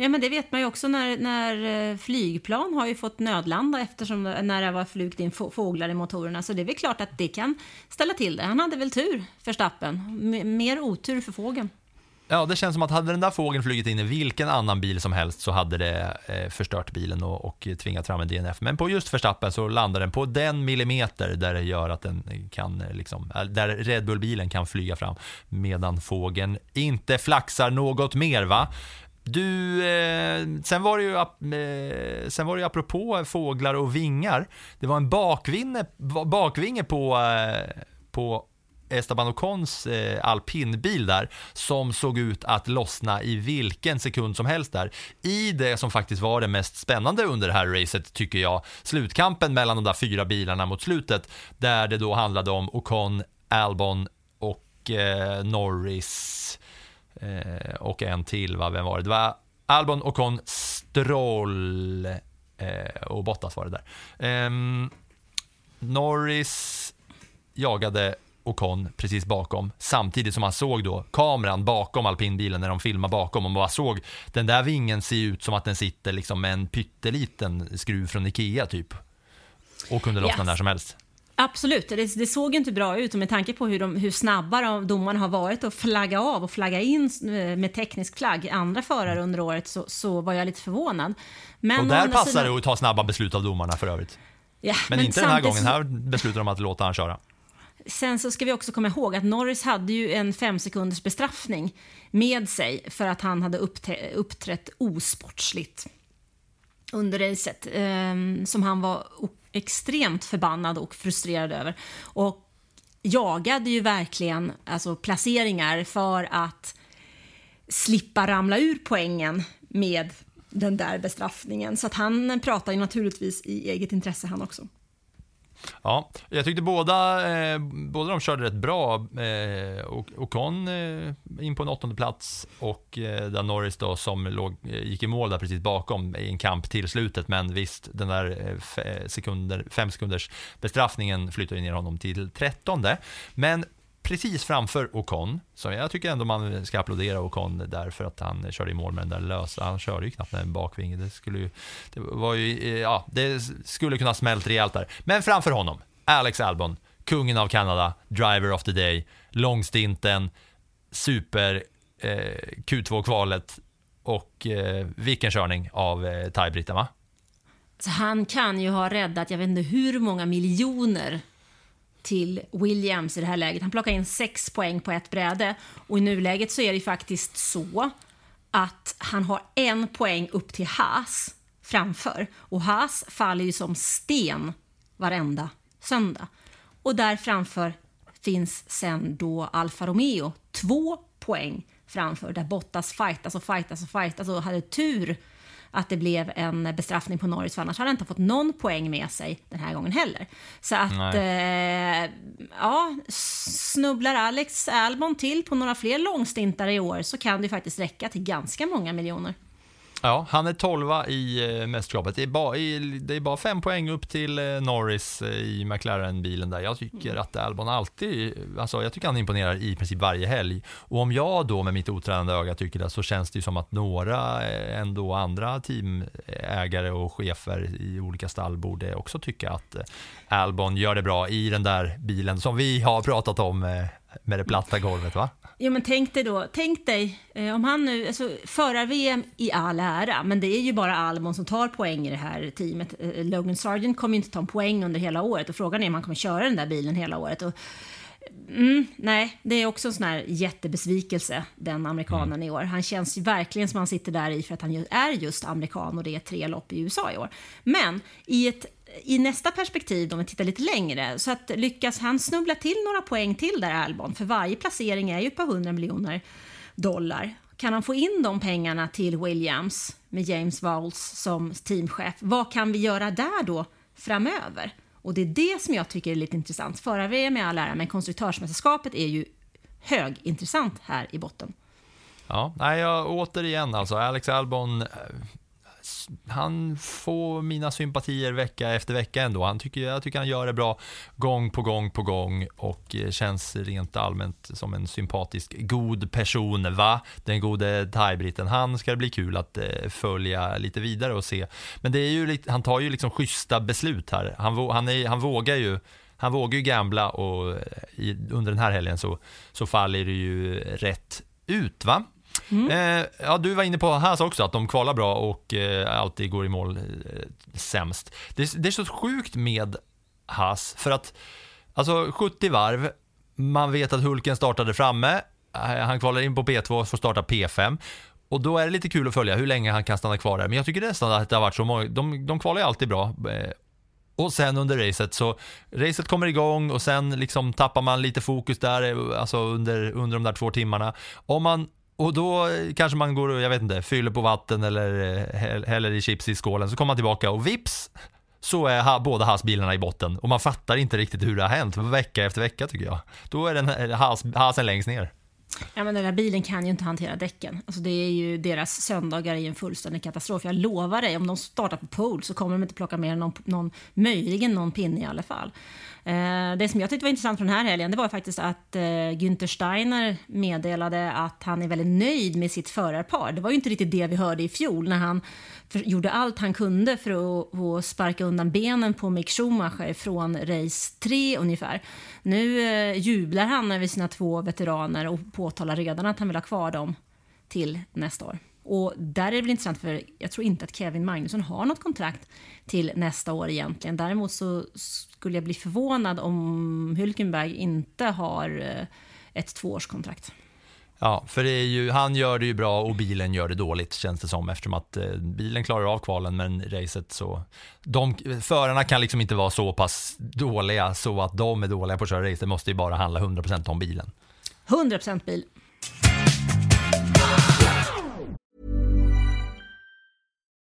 Ja, men det vet man ju också när, när eh, flygplan har ju fått nödlanda eftersom eh, när det var flugit in fåglar i motorerna. Så det är väl klart att det kan ställa till det. Han hade väl tur, för Stappen. Mer otur för fågeln. Ja, det känns som att hade den där fågeln flugit in i vilken annan bil som helst så hade det eh, förstört bilen och, och tvingat fram en DNF. Men på just Verstappen så landar den på den millimeter där det gör att den kan, liksom, där Red Bull-bilen kan flyga fram medan fågeln inte flaxar något mer va? Du, eh, sen, var det ju, eh, sen var det ju apropå fåglar och vingar. Det var en bakvinge, bakvinge på, eh, på Esteban Ocons eh, alpinbil där som såg ut att lossna i vilken sekund som helst där. I det som faktiskt var det mest spännande under det här racet tycker jag, slutkampen mellan de där fyra bilarna mot slutet där det då handlade om Ocon, Albon och eh, Norris eh, och en till, va? vem var det? Det var Albon, Ocon, Stroll eh, och Bottas var det där. Ehm, Norris jagade Ocon precis bakom samtidigt som man såg då kameran bakom alpinbilen när de filmar bakom och man bara såg den där vingen se ut som att den sitter liksom med en pytteliten skruv från Ikea typ och kunde lossna yes. när som helst. Absolut, det, det, såg inte bra ut och med tanke på hur, de, hur snabba domarna har varit att flagga av och flagga in eh, med teknisk flagg andra förare under året så, så var jag lite förvånad. Men och där passar sidan... det att ta snabba beslut av domarna för övrigt. Ja, men, men inte den här gången, här beslutar de att låta han köra. Sen så ska vi också komma ihåg att Norris hade ju en fem sekunders bestraffning med sig för att han hade uppträtt osportsligt under racet eh, som han var extremt förbannad och frustrerad över. Och jagade ju verkligen alltså, placeringar för att slippa ramla ur poängen med den där bestraffningen. Så att han pratar ju naturligtvis i eget intresse han också. Ja, jag tyckte båda, eh, båda de körde rätt bra. Eh, och Ocon eh, in på en åttonde plats och eh, där Norris då som låg, eh, gick i mål där precis bakom i en kamp till slutet. Men visst, den där eh, eh sekunder, fem sekunders bestraffningen flyttade ner honom till trettonde. Men precis framför Ocon, så jag tycker ändå man ska applådera Ocon där för att han körde i mål med den där lösa, han körde ju knappt med en bakvinge, det skulle ju, det var ju, eh, ja, det skulle kunna smält rejält där. Men framför honom, Alex Albon, kungen av Kanada, driver of the day, långstinten, super eh, Q2-kvalet och eh, vilken körning av eh, thai va? Så han kan ju ha räddat, jag vet inte hur många miljoner till Williams i det här läget. Han plockar in sex poäng på ett bräde och i nuläget så är det faktiskt så att han har en poäng upp till Haas framför och Haas faller ju som sten varenda söndag. Och där framför finns sen då Alfa Romeo två poäng framför där Bottas fightas och fightas och fightas och hade tur att det blev en bestraffning på Norris för annars hade han inte fått någon poäng med sig den här gången heller. Så att, eh, ja, snubblar Alex Albon till på några fler långstintar i år så kan det faktiskt räcka till ganska många miljoner. Ja, han är tolva i eh, mästerskapet. Det är, bara, det är bara fem poäng upp till eh, Norris eh, i McLaren-bilen där. Jag tycker att Albon alltid, alltså jag tycker han imponerar i princip varje helg. Och om jag då med mitt otränade öga tycker det så känns det ju som att några ändå andra teamägare och chefer i olika stall borde också tycka att Albon gör det bra i den där bilen som vi har pratat om med det platta golvet va? Jo men tänk dig då, tänk dig eh, om han nu, alltså förar-VM i all ära, men det är ju bara Albon som tar poäng i det här teamet. Eh, Logan Sargent kommer ju inte ta en poäng under hela året och frågan är om han kommer köra den där bilen hela året. Och, mm, nej, det är också en sån här jättebesvikelse, den amerikanen i år. Han känns ju verkligen som han sitter där i för att han är just amerikan och det är tre lopp i USA i år. Men i ett i nästa perspektiv, om vi tittar lite längre, så att lyckas han snubbla till några poäng till där Albon, för varje placering är ju ett par hundra miljoner dollar. Kan han få in de pengarna till Williams med James Vowles som teamchef, vad kan vi göra där då framöver? Och det är det som jag tycker är lite intressant. Förar-VM är all ära, men konstruktörsmästerskapet är ju högintressant här i botten. Ja, nej, jag, återigen alltså, Alex Albon, eh, han får mina sympatier vecka efter vecka ändå. Han tycker, jag tycker han gör det bra gång på gång på gång och eh, känns rent allmänt som en sympatisk, god person, va? Den gode thaibriten. Han ska det bli kul att eh, följa lite vidare och se. Men det är ju han tar ju liksom schyssta beslut här. Han, han, är, han vågar ju han vågar ju gambla och eh, i, under den här helgen så, så faller det ju rätt ut va? Mm. Eh, ja, du var inne på Haas också, att de kvalar bra och eh, alltid går i mål eh, sämst. Det, det är så sjukt med Haas, för att alltså 70 varv, man vet att Hulken startade framme, eh, han kvalar in på P2 och får starta P5. Och då är det lite kul att följa hur länge han kan stanna kvar där. Men jag tycker nästan att det har varit så många, de, de kvalar ju alltid bra. Eh, och sen under racet så, racet kommer igång och sen liksom tappar man lite fokus där, eh, alltså under, under de där två timmarna. Om man, och då eh, kanske man går och, jag vet inte, fyller på vatten eller eh, häller i chips i skålen, så kommer man tillbaka och vips så är ha, båda hasbilarna i botten och man fattar inte riktigt hur det har hänt, vecka efter vecka tycker jag. Då är den eh, hasen längst ner. Ja, men den där bilen kan ju inte hantera däcken. Alltså, det är ju deras söndagar i en fullständig katastrof. Jag lovar dig, om de startar på pole så kommer de inte plocka med någon, någon, möjligen någon pinne i alla fall. Eh, det som jag tyckte var intressant från den här helgen, det var faktiskt att eh, Günther Steiner meddelade att han är väldigt nöjd med sitt förarpar. Det var ju inte riktigt det vi hörde i fjol när han gjorde allt han kunde för att, sparka undan benen på Mick Schumacher från race 3 ungefär. Nu eh, jublar han över sina två veteraner och påtalar redan att han vill ha kvar dem till nästa år. Och där är det väl intressant för jag tror inte att Kevin Magnusson har något kontrakt till nästa år egentligen. Däremot så skulle jag bli förvånad om Hülkenberg inte har eh, ett tvåårskontrakt. Ja, för det är ju, han gör det ju bra och bilen gör det dåligt känns det som eftersom att eh, bilen klarar av kvalen men racet så de, förarna kan liksom inte vara så pass dåliga så att de är dåliga på att köra race. Det måste ju bara handla 100% om bilen. 100% bil.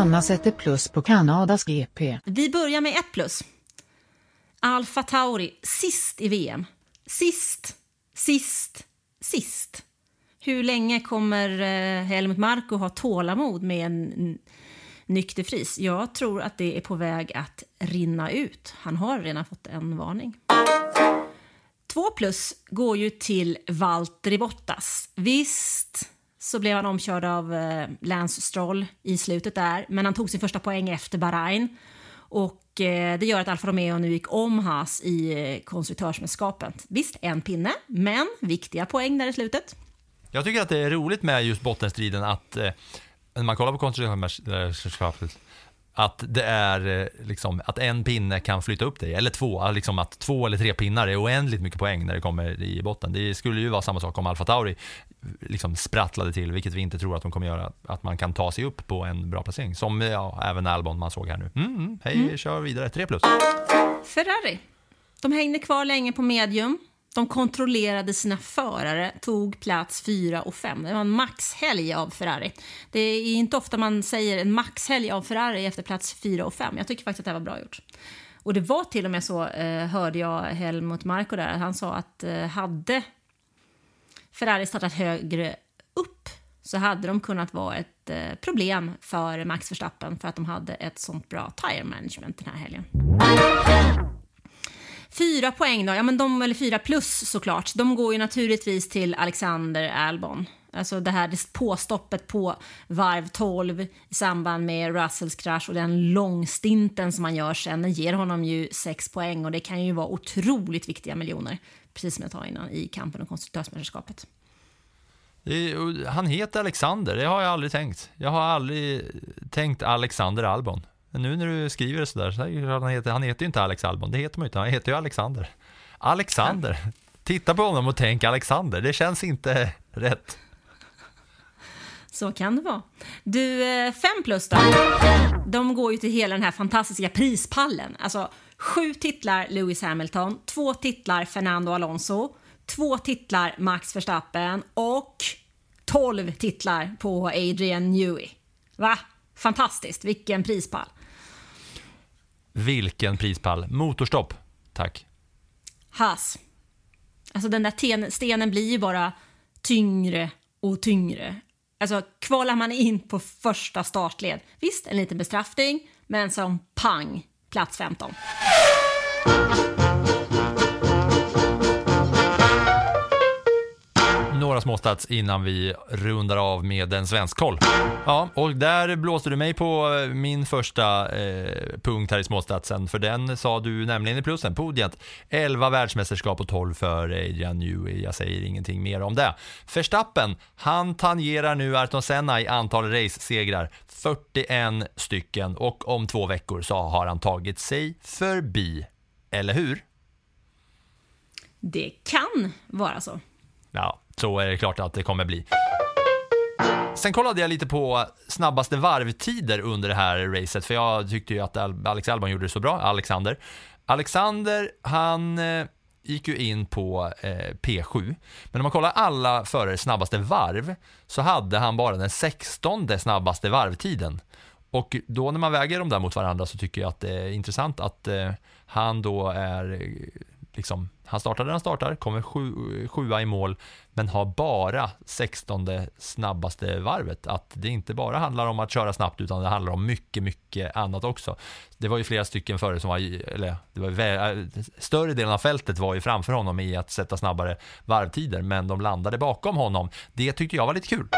Anna sätter plus på Kanadas GP. Vi börjar med ett plus. Alfa Tauri, sist i VM. Sist, sist, sist. Hur länge kommer eh, Helmut Marko ha tålamod med en nykter fris? Jag tror att det är på väg att rinna ut. Han har redan fått en varning. Två plus går ju till Valtteri Bottas. Visst så blev han omkörd av eh, Lance Stroll i slutet där, men han tog sin första poäng efter Bahrain. Och eh, det gör att Alfa Romeo nu gick om Haas i eh, konstruktörsmästerskapet. Visst, en pinne, men viktiga poäng där i slutet. Jag tycker att det är roligt med just bottenstriden att eh, när man kollar på konstruktörsmästerskapet att det är eh, liksom att en pinne kan flytta upp dig, eller två, liksom att två eller tre pinnar är oändligt mycket poäng när det kommer i botten. Det skulle ju vara samma sak om Alfa Tauri liksom sprattlade till, vilket vi inte tror att de kommer göra, att man kan ta sig upp på en bra placering. Som ja, även Albon man såg här nu. Mm, mm, hej, Mm. kör vidare, tre plus. Ferrari. De hängde kvar länge på medium. De kontrollerade sina förare, tog plats 4 och 5. Det var en maxhelg av Ferrari. Det är inte ofta man säger en maxhelg av Ferrari efter plats 4 och 5. Jag tycker faktiskt att det var bra gjort. Och det var till och med så, eh, hörde jag Helmut Marko där, han sa att eh, hade Ferrari startat högre upp så hade de kunnat vara ett eh, problem för Max Verstappen för att de hade ett sånt bra tire management den här helgen. Fyra poäng då, ja men de, eller fyra plus såklart, de går ju naturligtvis till Alexander Albon. Alltså det här påstoppet på varv 12 i samband med Russells krasch och den långstinten som han gör sen, den ger honom ju sex poäng och det kan ju vara otroligt viktiga miljoner, precis som jag sa innan, i kampen om konstruktörsmästerskapet. Är, han heter Alexander, det har jag aldrig tänkt. Jag har aldrig tänkt Alexander Albon. Nu när du skriver det sådär, så är det klart han, heter, han heter ju inte Alex Albon, det heter man ju inte, han heter ju Alexander. Alexander, titta på honom och tänk Alexander, det känns inte rätt. Så kan det vara. Du, eh, fem plus då. De går ju till hela den här fantastiska prispallen. Alltså sju titlar Lewis Hamilton, två titlar Fernando Alonso, två titlar Max Verstappen och 12 titlar på Adrian Newey. Va? Fantastiskt, vilken prispall. Vilken prispall. Motorstopp, tack. Haas. Alltså den där ten- stenen blir ju bara tyngre och tyngre. Alltså kvalar man in på första startled, visst en liten bestraffning, men som pang, plats 15. Några småstats innan vi rundar av med en svensk koll. Ja, och där blåste du mig på eh, min första eh, punkt här i småstatsen, för den sa du nämligen i plussen, podiet. 11 världsmästerskap och 12 för Adrian Newey. Jag säger ingenting mer om det. Verstappen, han tangerar nu Ayrton Senna i antal race-segrar. 41 stycken och om två veckor så har han tagit sig förbi. Eller hur? Det kan vara så. Ja, så är det klart att det kommer bli. Sen kollade jag lite på snabbaste varvtider under det här racet, för jag tyckte ju att Alex Albon gjorde det så bra, Alexander. Alexander, han eh, gick ju in på eh, P7, men om man kollar alla förares snabbaste varv så hade han bara den 16 snabbaste varvtiden. Och då när man väger dem där mot varandra så tycker jag att det är intressant att eh, han då är eh, liksom, han startar där han startar, kommer sju, sjua i mål, men har bara 16 snabbaste varvet. Att det inte bara handlar om att köra snabbt, utan det handlar om mycket, mycket annat också. Det var ju flera stycken före som var, eller det var äh, större delen av fältet var ju framför honom i att sätta snabbare varvtider, men de landade bakom honom. Det tyckte jag var lite kul.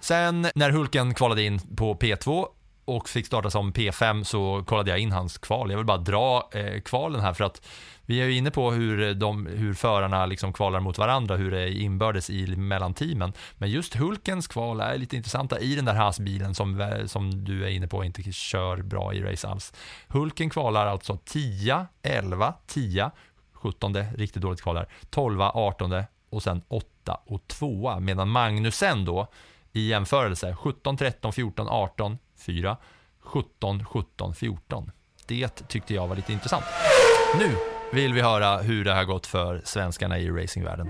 Sen när Hulken kvalade in på P2 och fick starta som P5 så kollade jag in hans kval. Jag vill bara dra eh, kvalen här för att vi är ju inne på hur, de, hur förarna liksom kvalar mot varandra, hur det är inbördes i mellanteamen. Men just Hulkens kval är lite intressanta i den där hasbilen som, som du är inne på inte kör bra i race alls. Hulken kvalar alltså 10, 11, 10, 17, riktigt dåligt kvalar, 12, 18 och sen 8 och 2 medan Magnusen då i jämförelse 17, 13, 14, 18, 4, 17, 17, 14. Det tyckte jag var lite intressant. Nu vill vi höra hur det har gått för svenskarna i racingvärlden.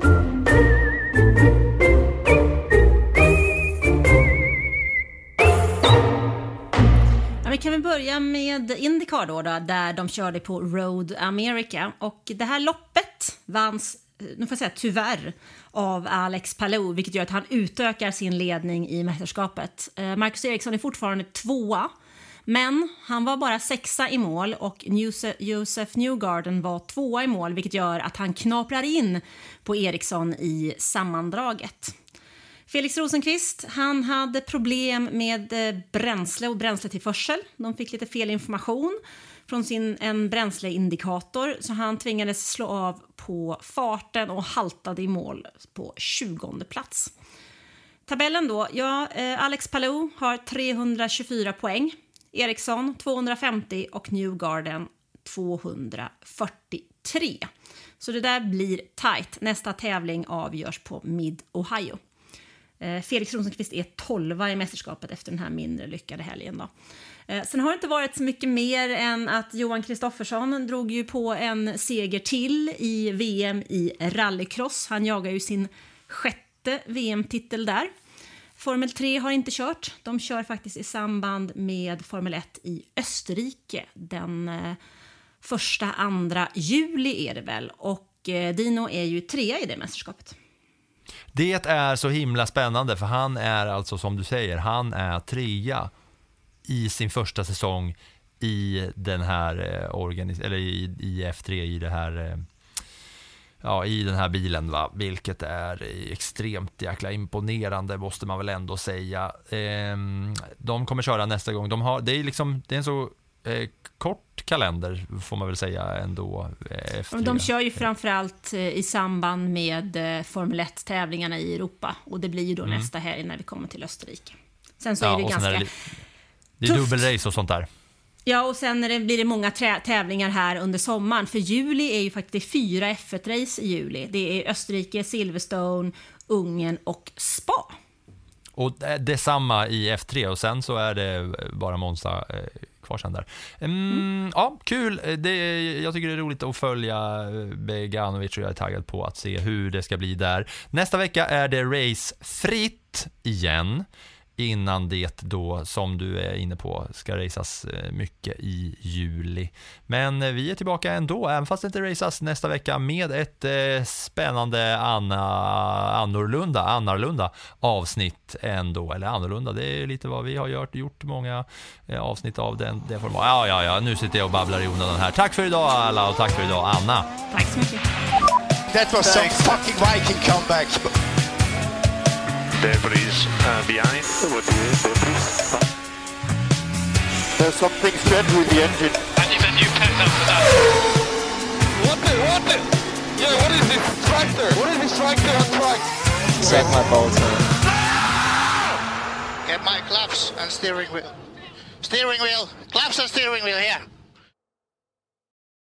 Vi kan väl börja med Indycar då, då, där de körde på Road America. Och det här loppet vanns, nu får jag säga tyvärr, av Alex Palou, vilket gör att han utökar sin ledning i mästerskapet. Eh, Marcus Eriksson är fortfarande tvåa, men han var bara sexa i mål och Josef Newgarden var tvåa i mål, vilket gör att han knaprar in på Eriksson i sammandraget. Felix Rosenqvist han hade problem med eh, bränsle och bränsletillförsel. De fick lite fel information från sin, en bränsleindikator så han tvingades slå av på farten och haltade i mål på 20 plats. Tabellen då, ja, eh, Alex Palou har 324 poäng, Ericsson 250 och Newgarden 243. Så det där blir tight. Nästa tävling avgörs på Mid-Ohio. Eh, Felix Rosenqvist är 12 i mästerskapet efter den här mindre lyckade helgen. Då. Eh, sen har det inte varit så mycket mer än att Johan Kristoffersson drog ju på en seger till i VM i rallycross. Han jagar ju sin sjätte VM-titel där. Formel 3 har inte kört. De kör faktiskt i samband med Formel 1 i Österrike den eh, första, andra juli är det väl. Och eh, Dino är ju trea i det mästerskapet. Det är så himla spännande för han är alltså som du säger, han är trea i sin första säsong i den här eh, organis eller i, i F3 i det här eh, ja, i den här bilen, va? vilket är extremt jäkla imponerande måste man väl ändå säga. Eh, de kommer köra nästa gång. De har, det, är liksom, det är en så eh, kort kalender får man väl säga ändå. Eh, F3. De kör ju framförallt eh, i samband med eh, Formel 1-tävlingarna i Europa och det blir ju då mm. nästa helg när vi kommer till Österrike. Sen så ja, är det ganska det, är dubbelrace och sånt där. Ja, och sen det, blir det många tävlingar här under sommaren. För juli är ju faktiskt fyra F1-race i juli. Det är Österrike, Silverstone, Ungern och Spa. Och detsamma i F3 och sen så är det bara Monza eh, kvar sen där. Mm, mm. Ja, kul. Det, jag tycker det är roligt att följa Beganovic och jag är taggad på att se hur det ska bli där. Nästa vecka är det racefritt igen innan det då, som du är inne på, ska raceas eh, mycket i juli. Men eh, vi är tillbaka ändå, även fast det inte raceas nästa vecka, med ett eh, spännande anna, annorlunda, annorlunda avsnitt ändå. Eller annorlunda, det är lite vad vi har gjort, gjort många avsnitt av den, den formen. Ja, ja, ja, nu sitter jag och babblar i onödan här. Tack för idag alla och tack för idag Anna. Tack så mycket. That was some fucking Viking comeback. Debris uh, behind. There's something strange with the engine. And you've a new pet after that. What the, what the? Yeah, what is this tractor? What is this tractor on track? Suck my balls, man. Get my claps and steering wheel. Steering wheel. Claps and steering wheel here.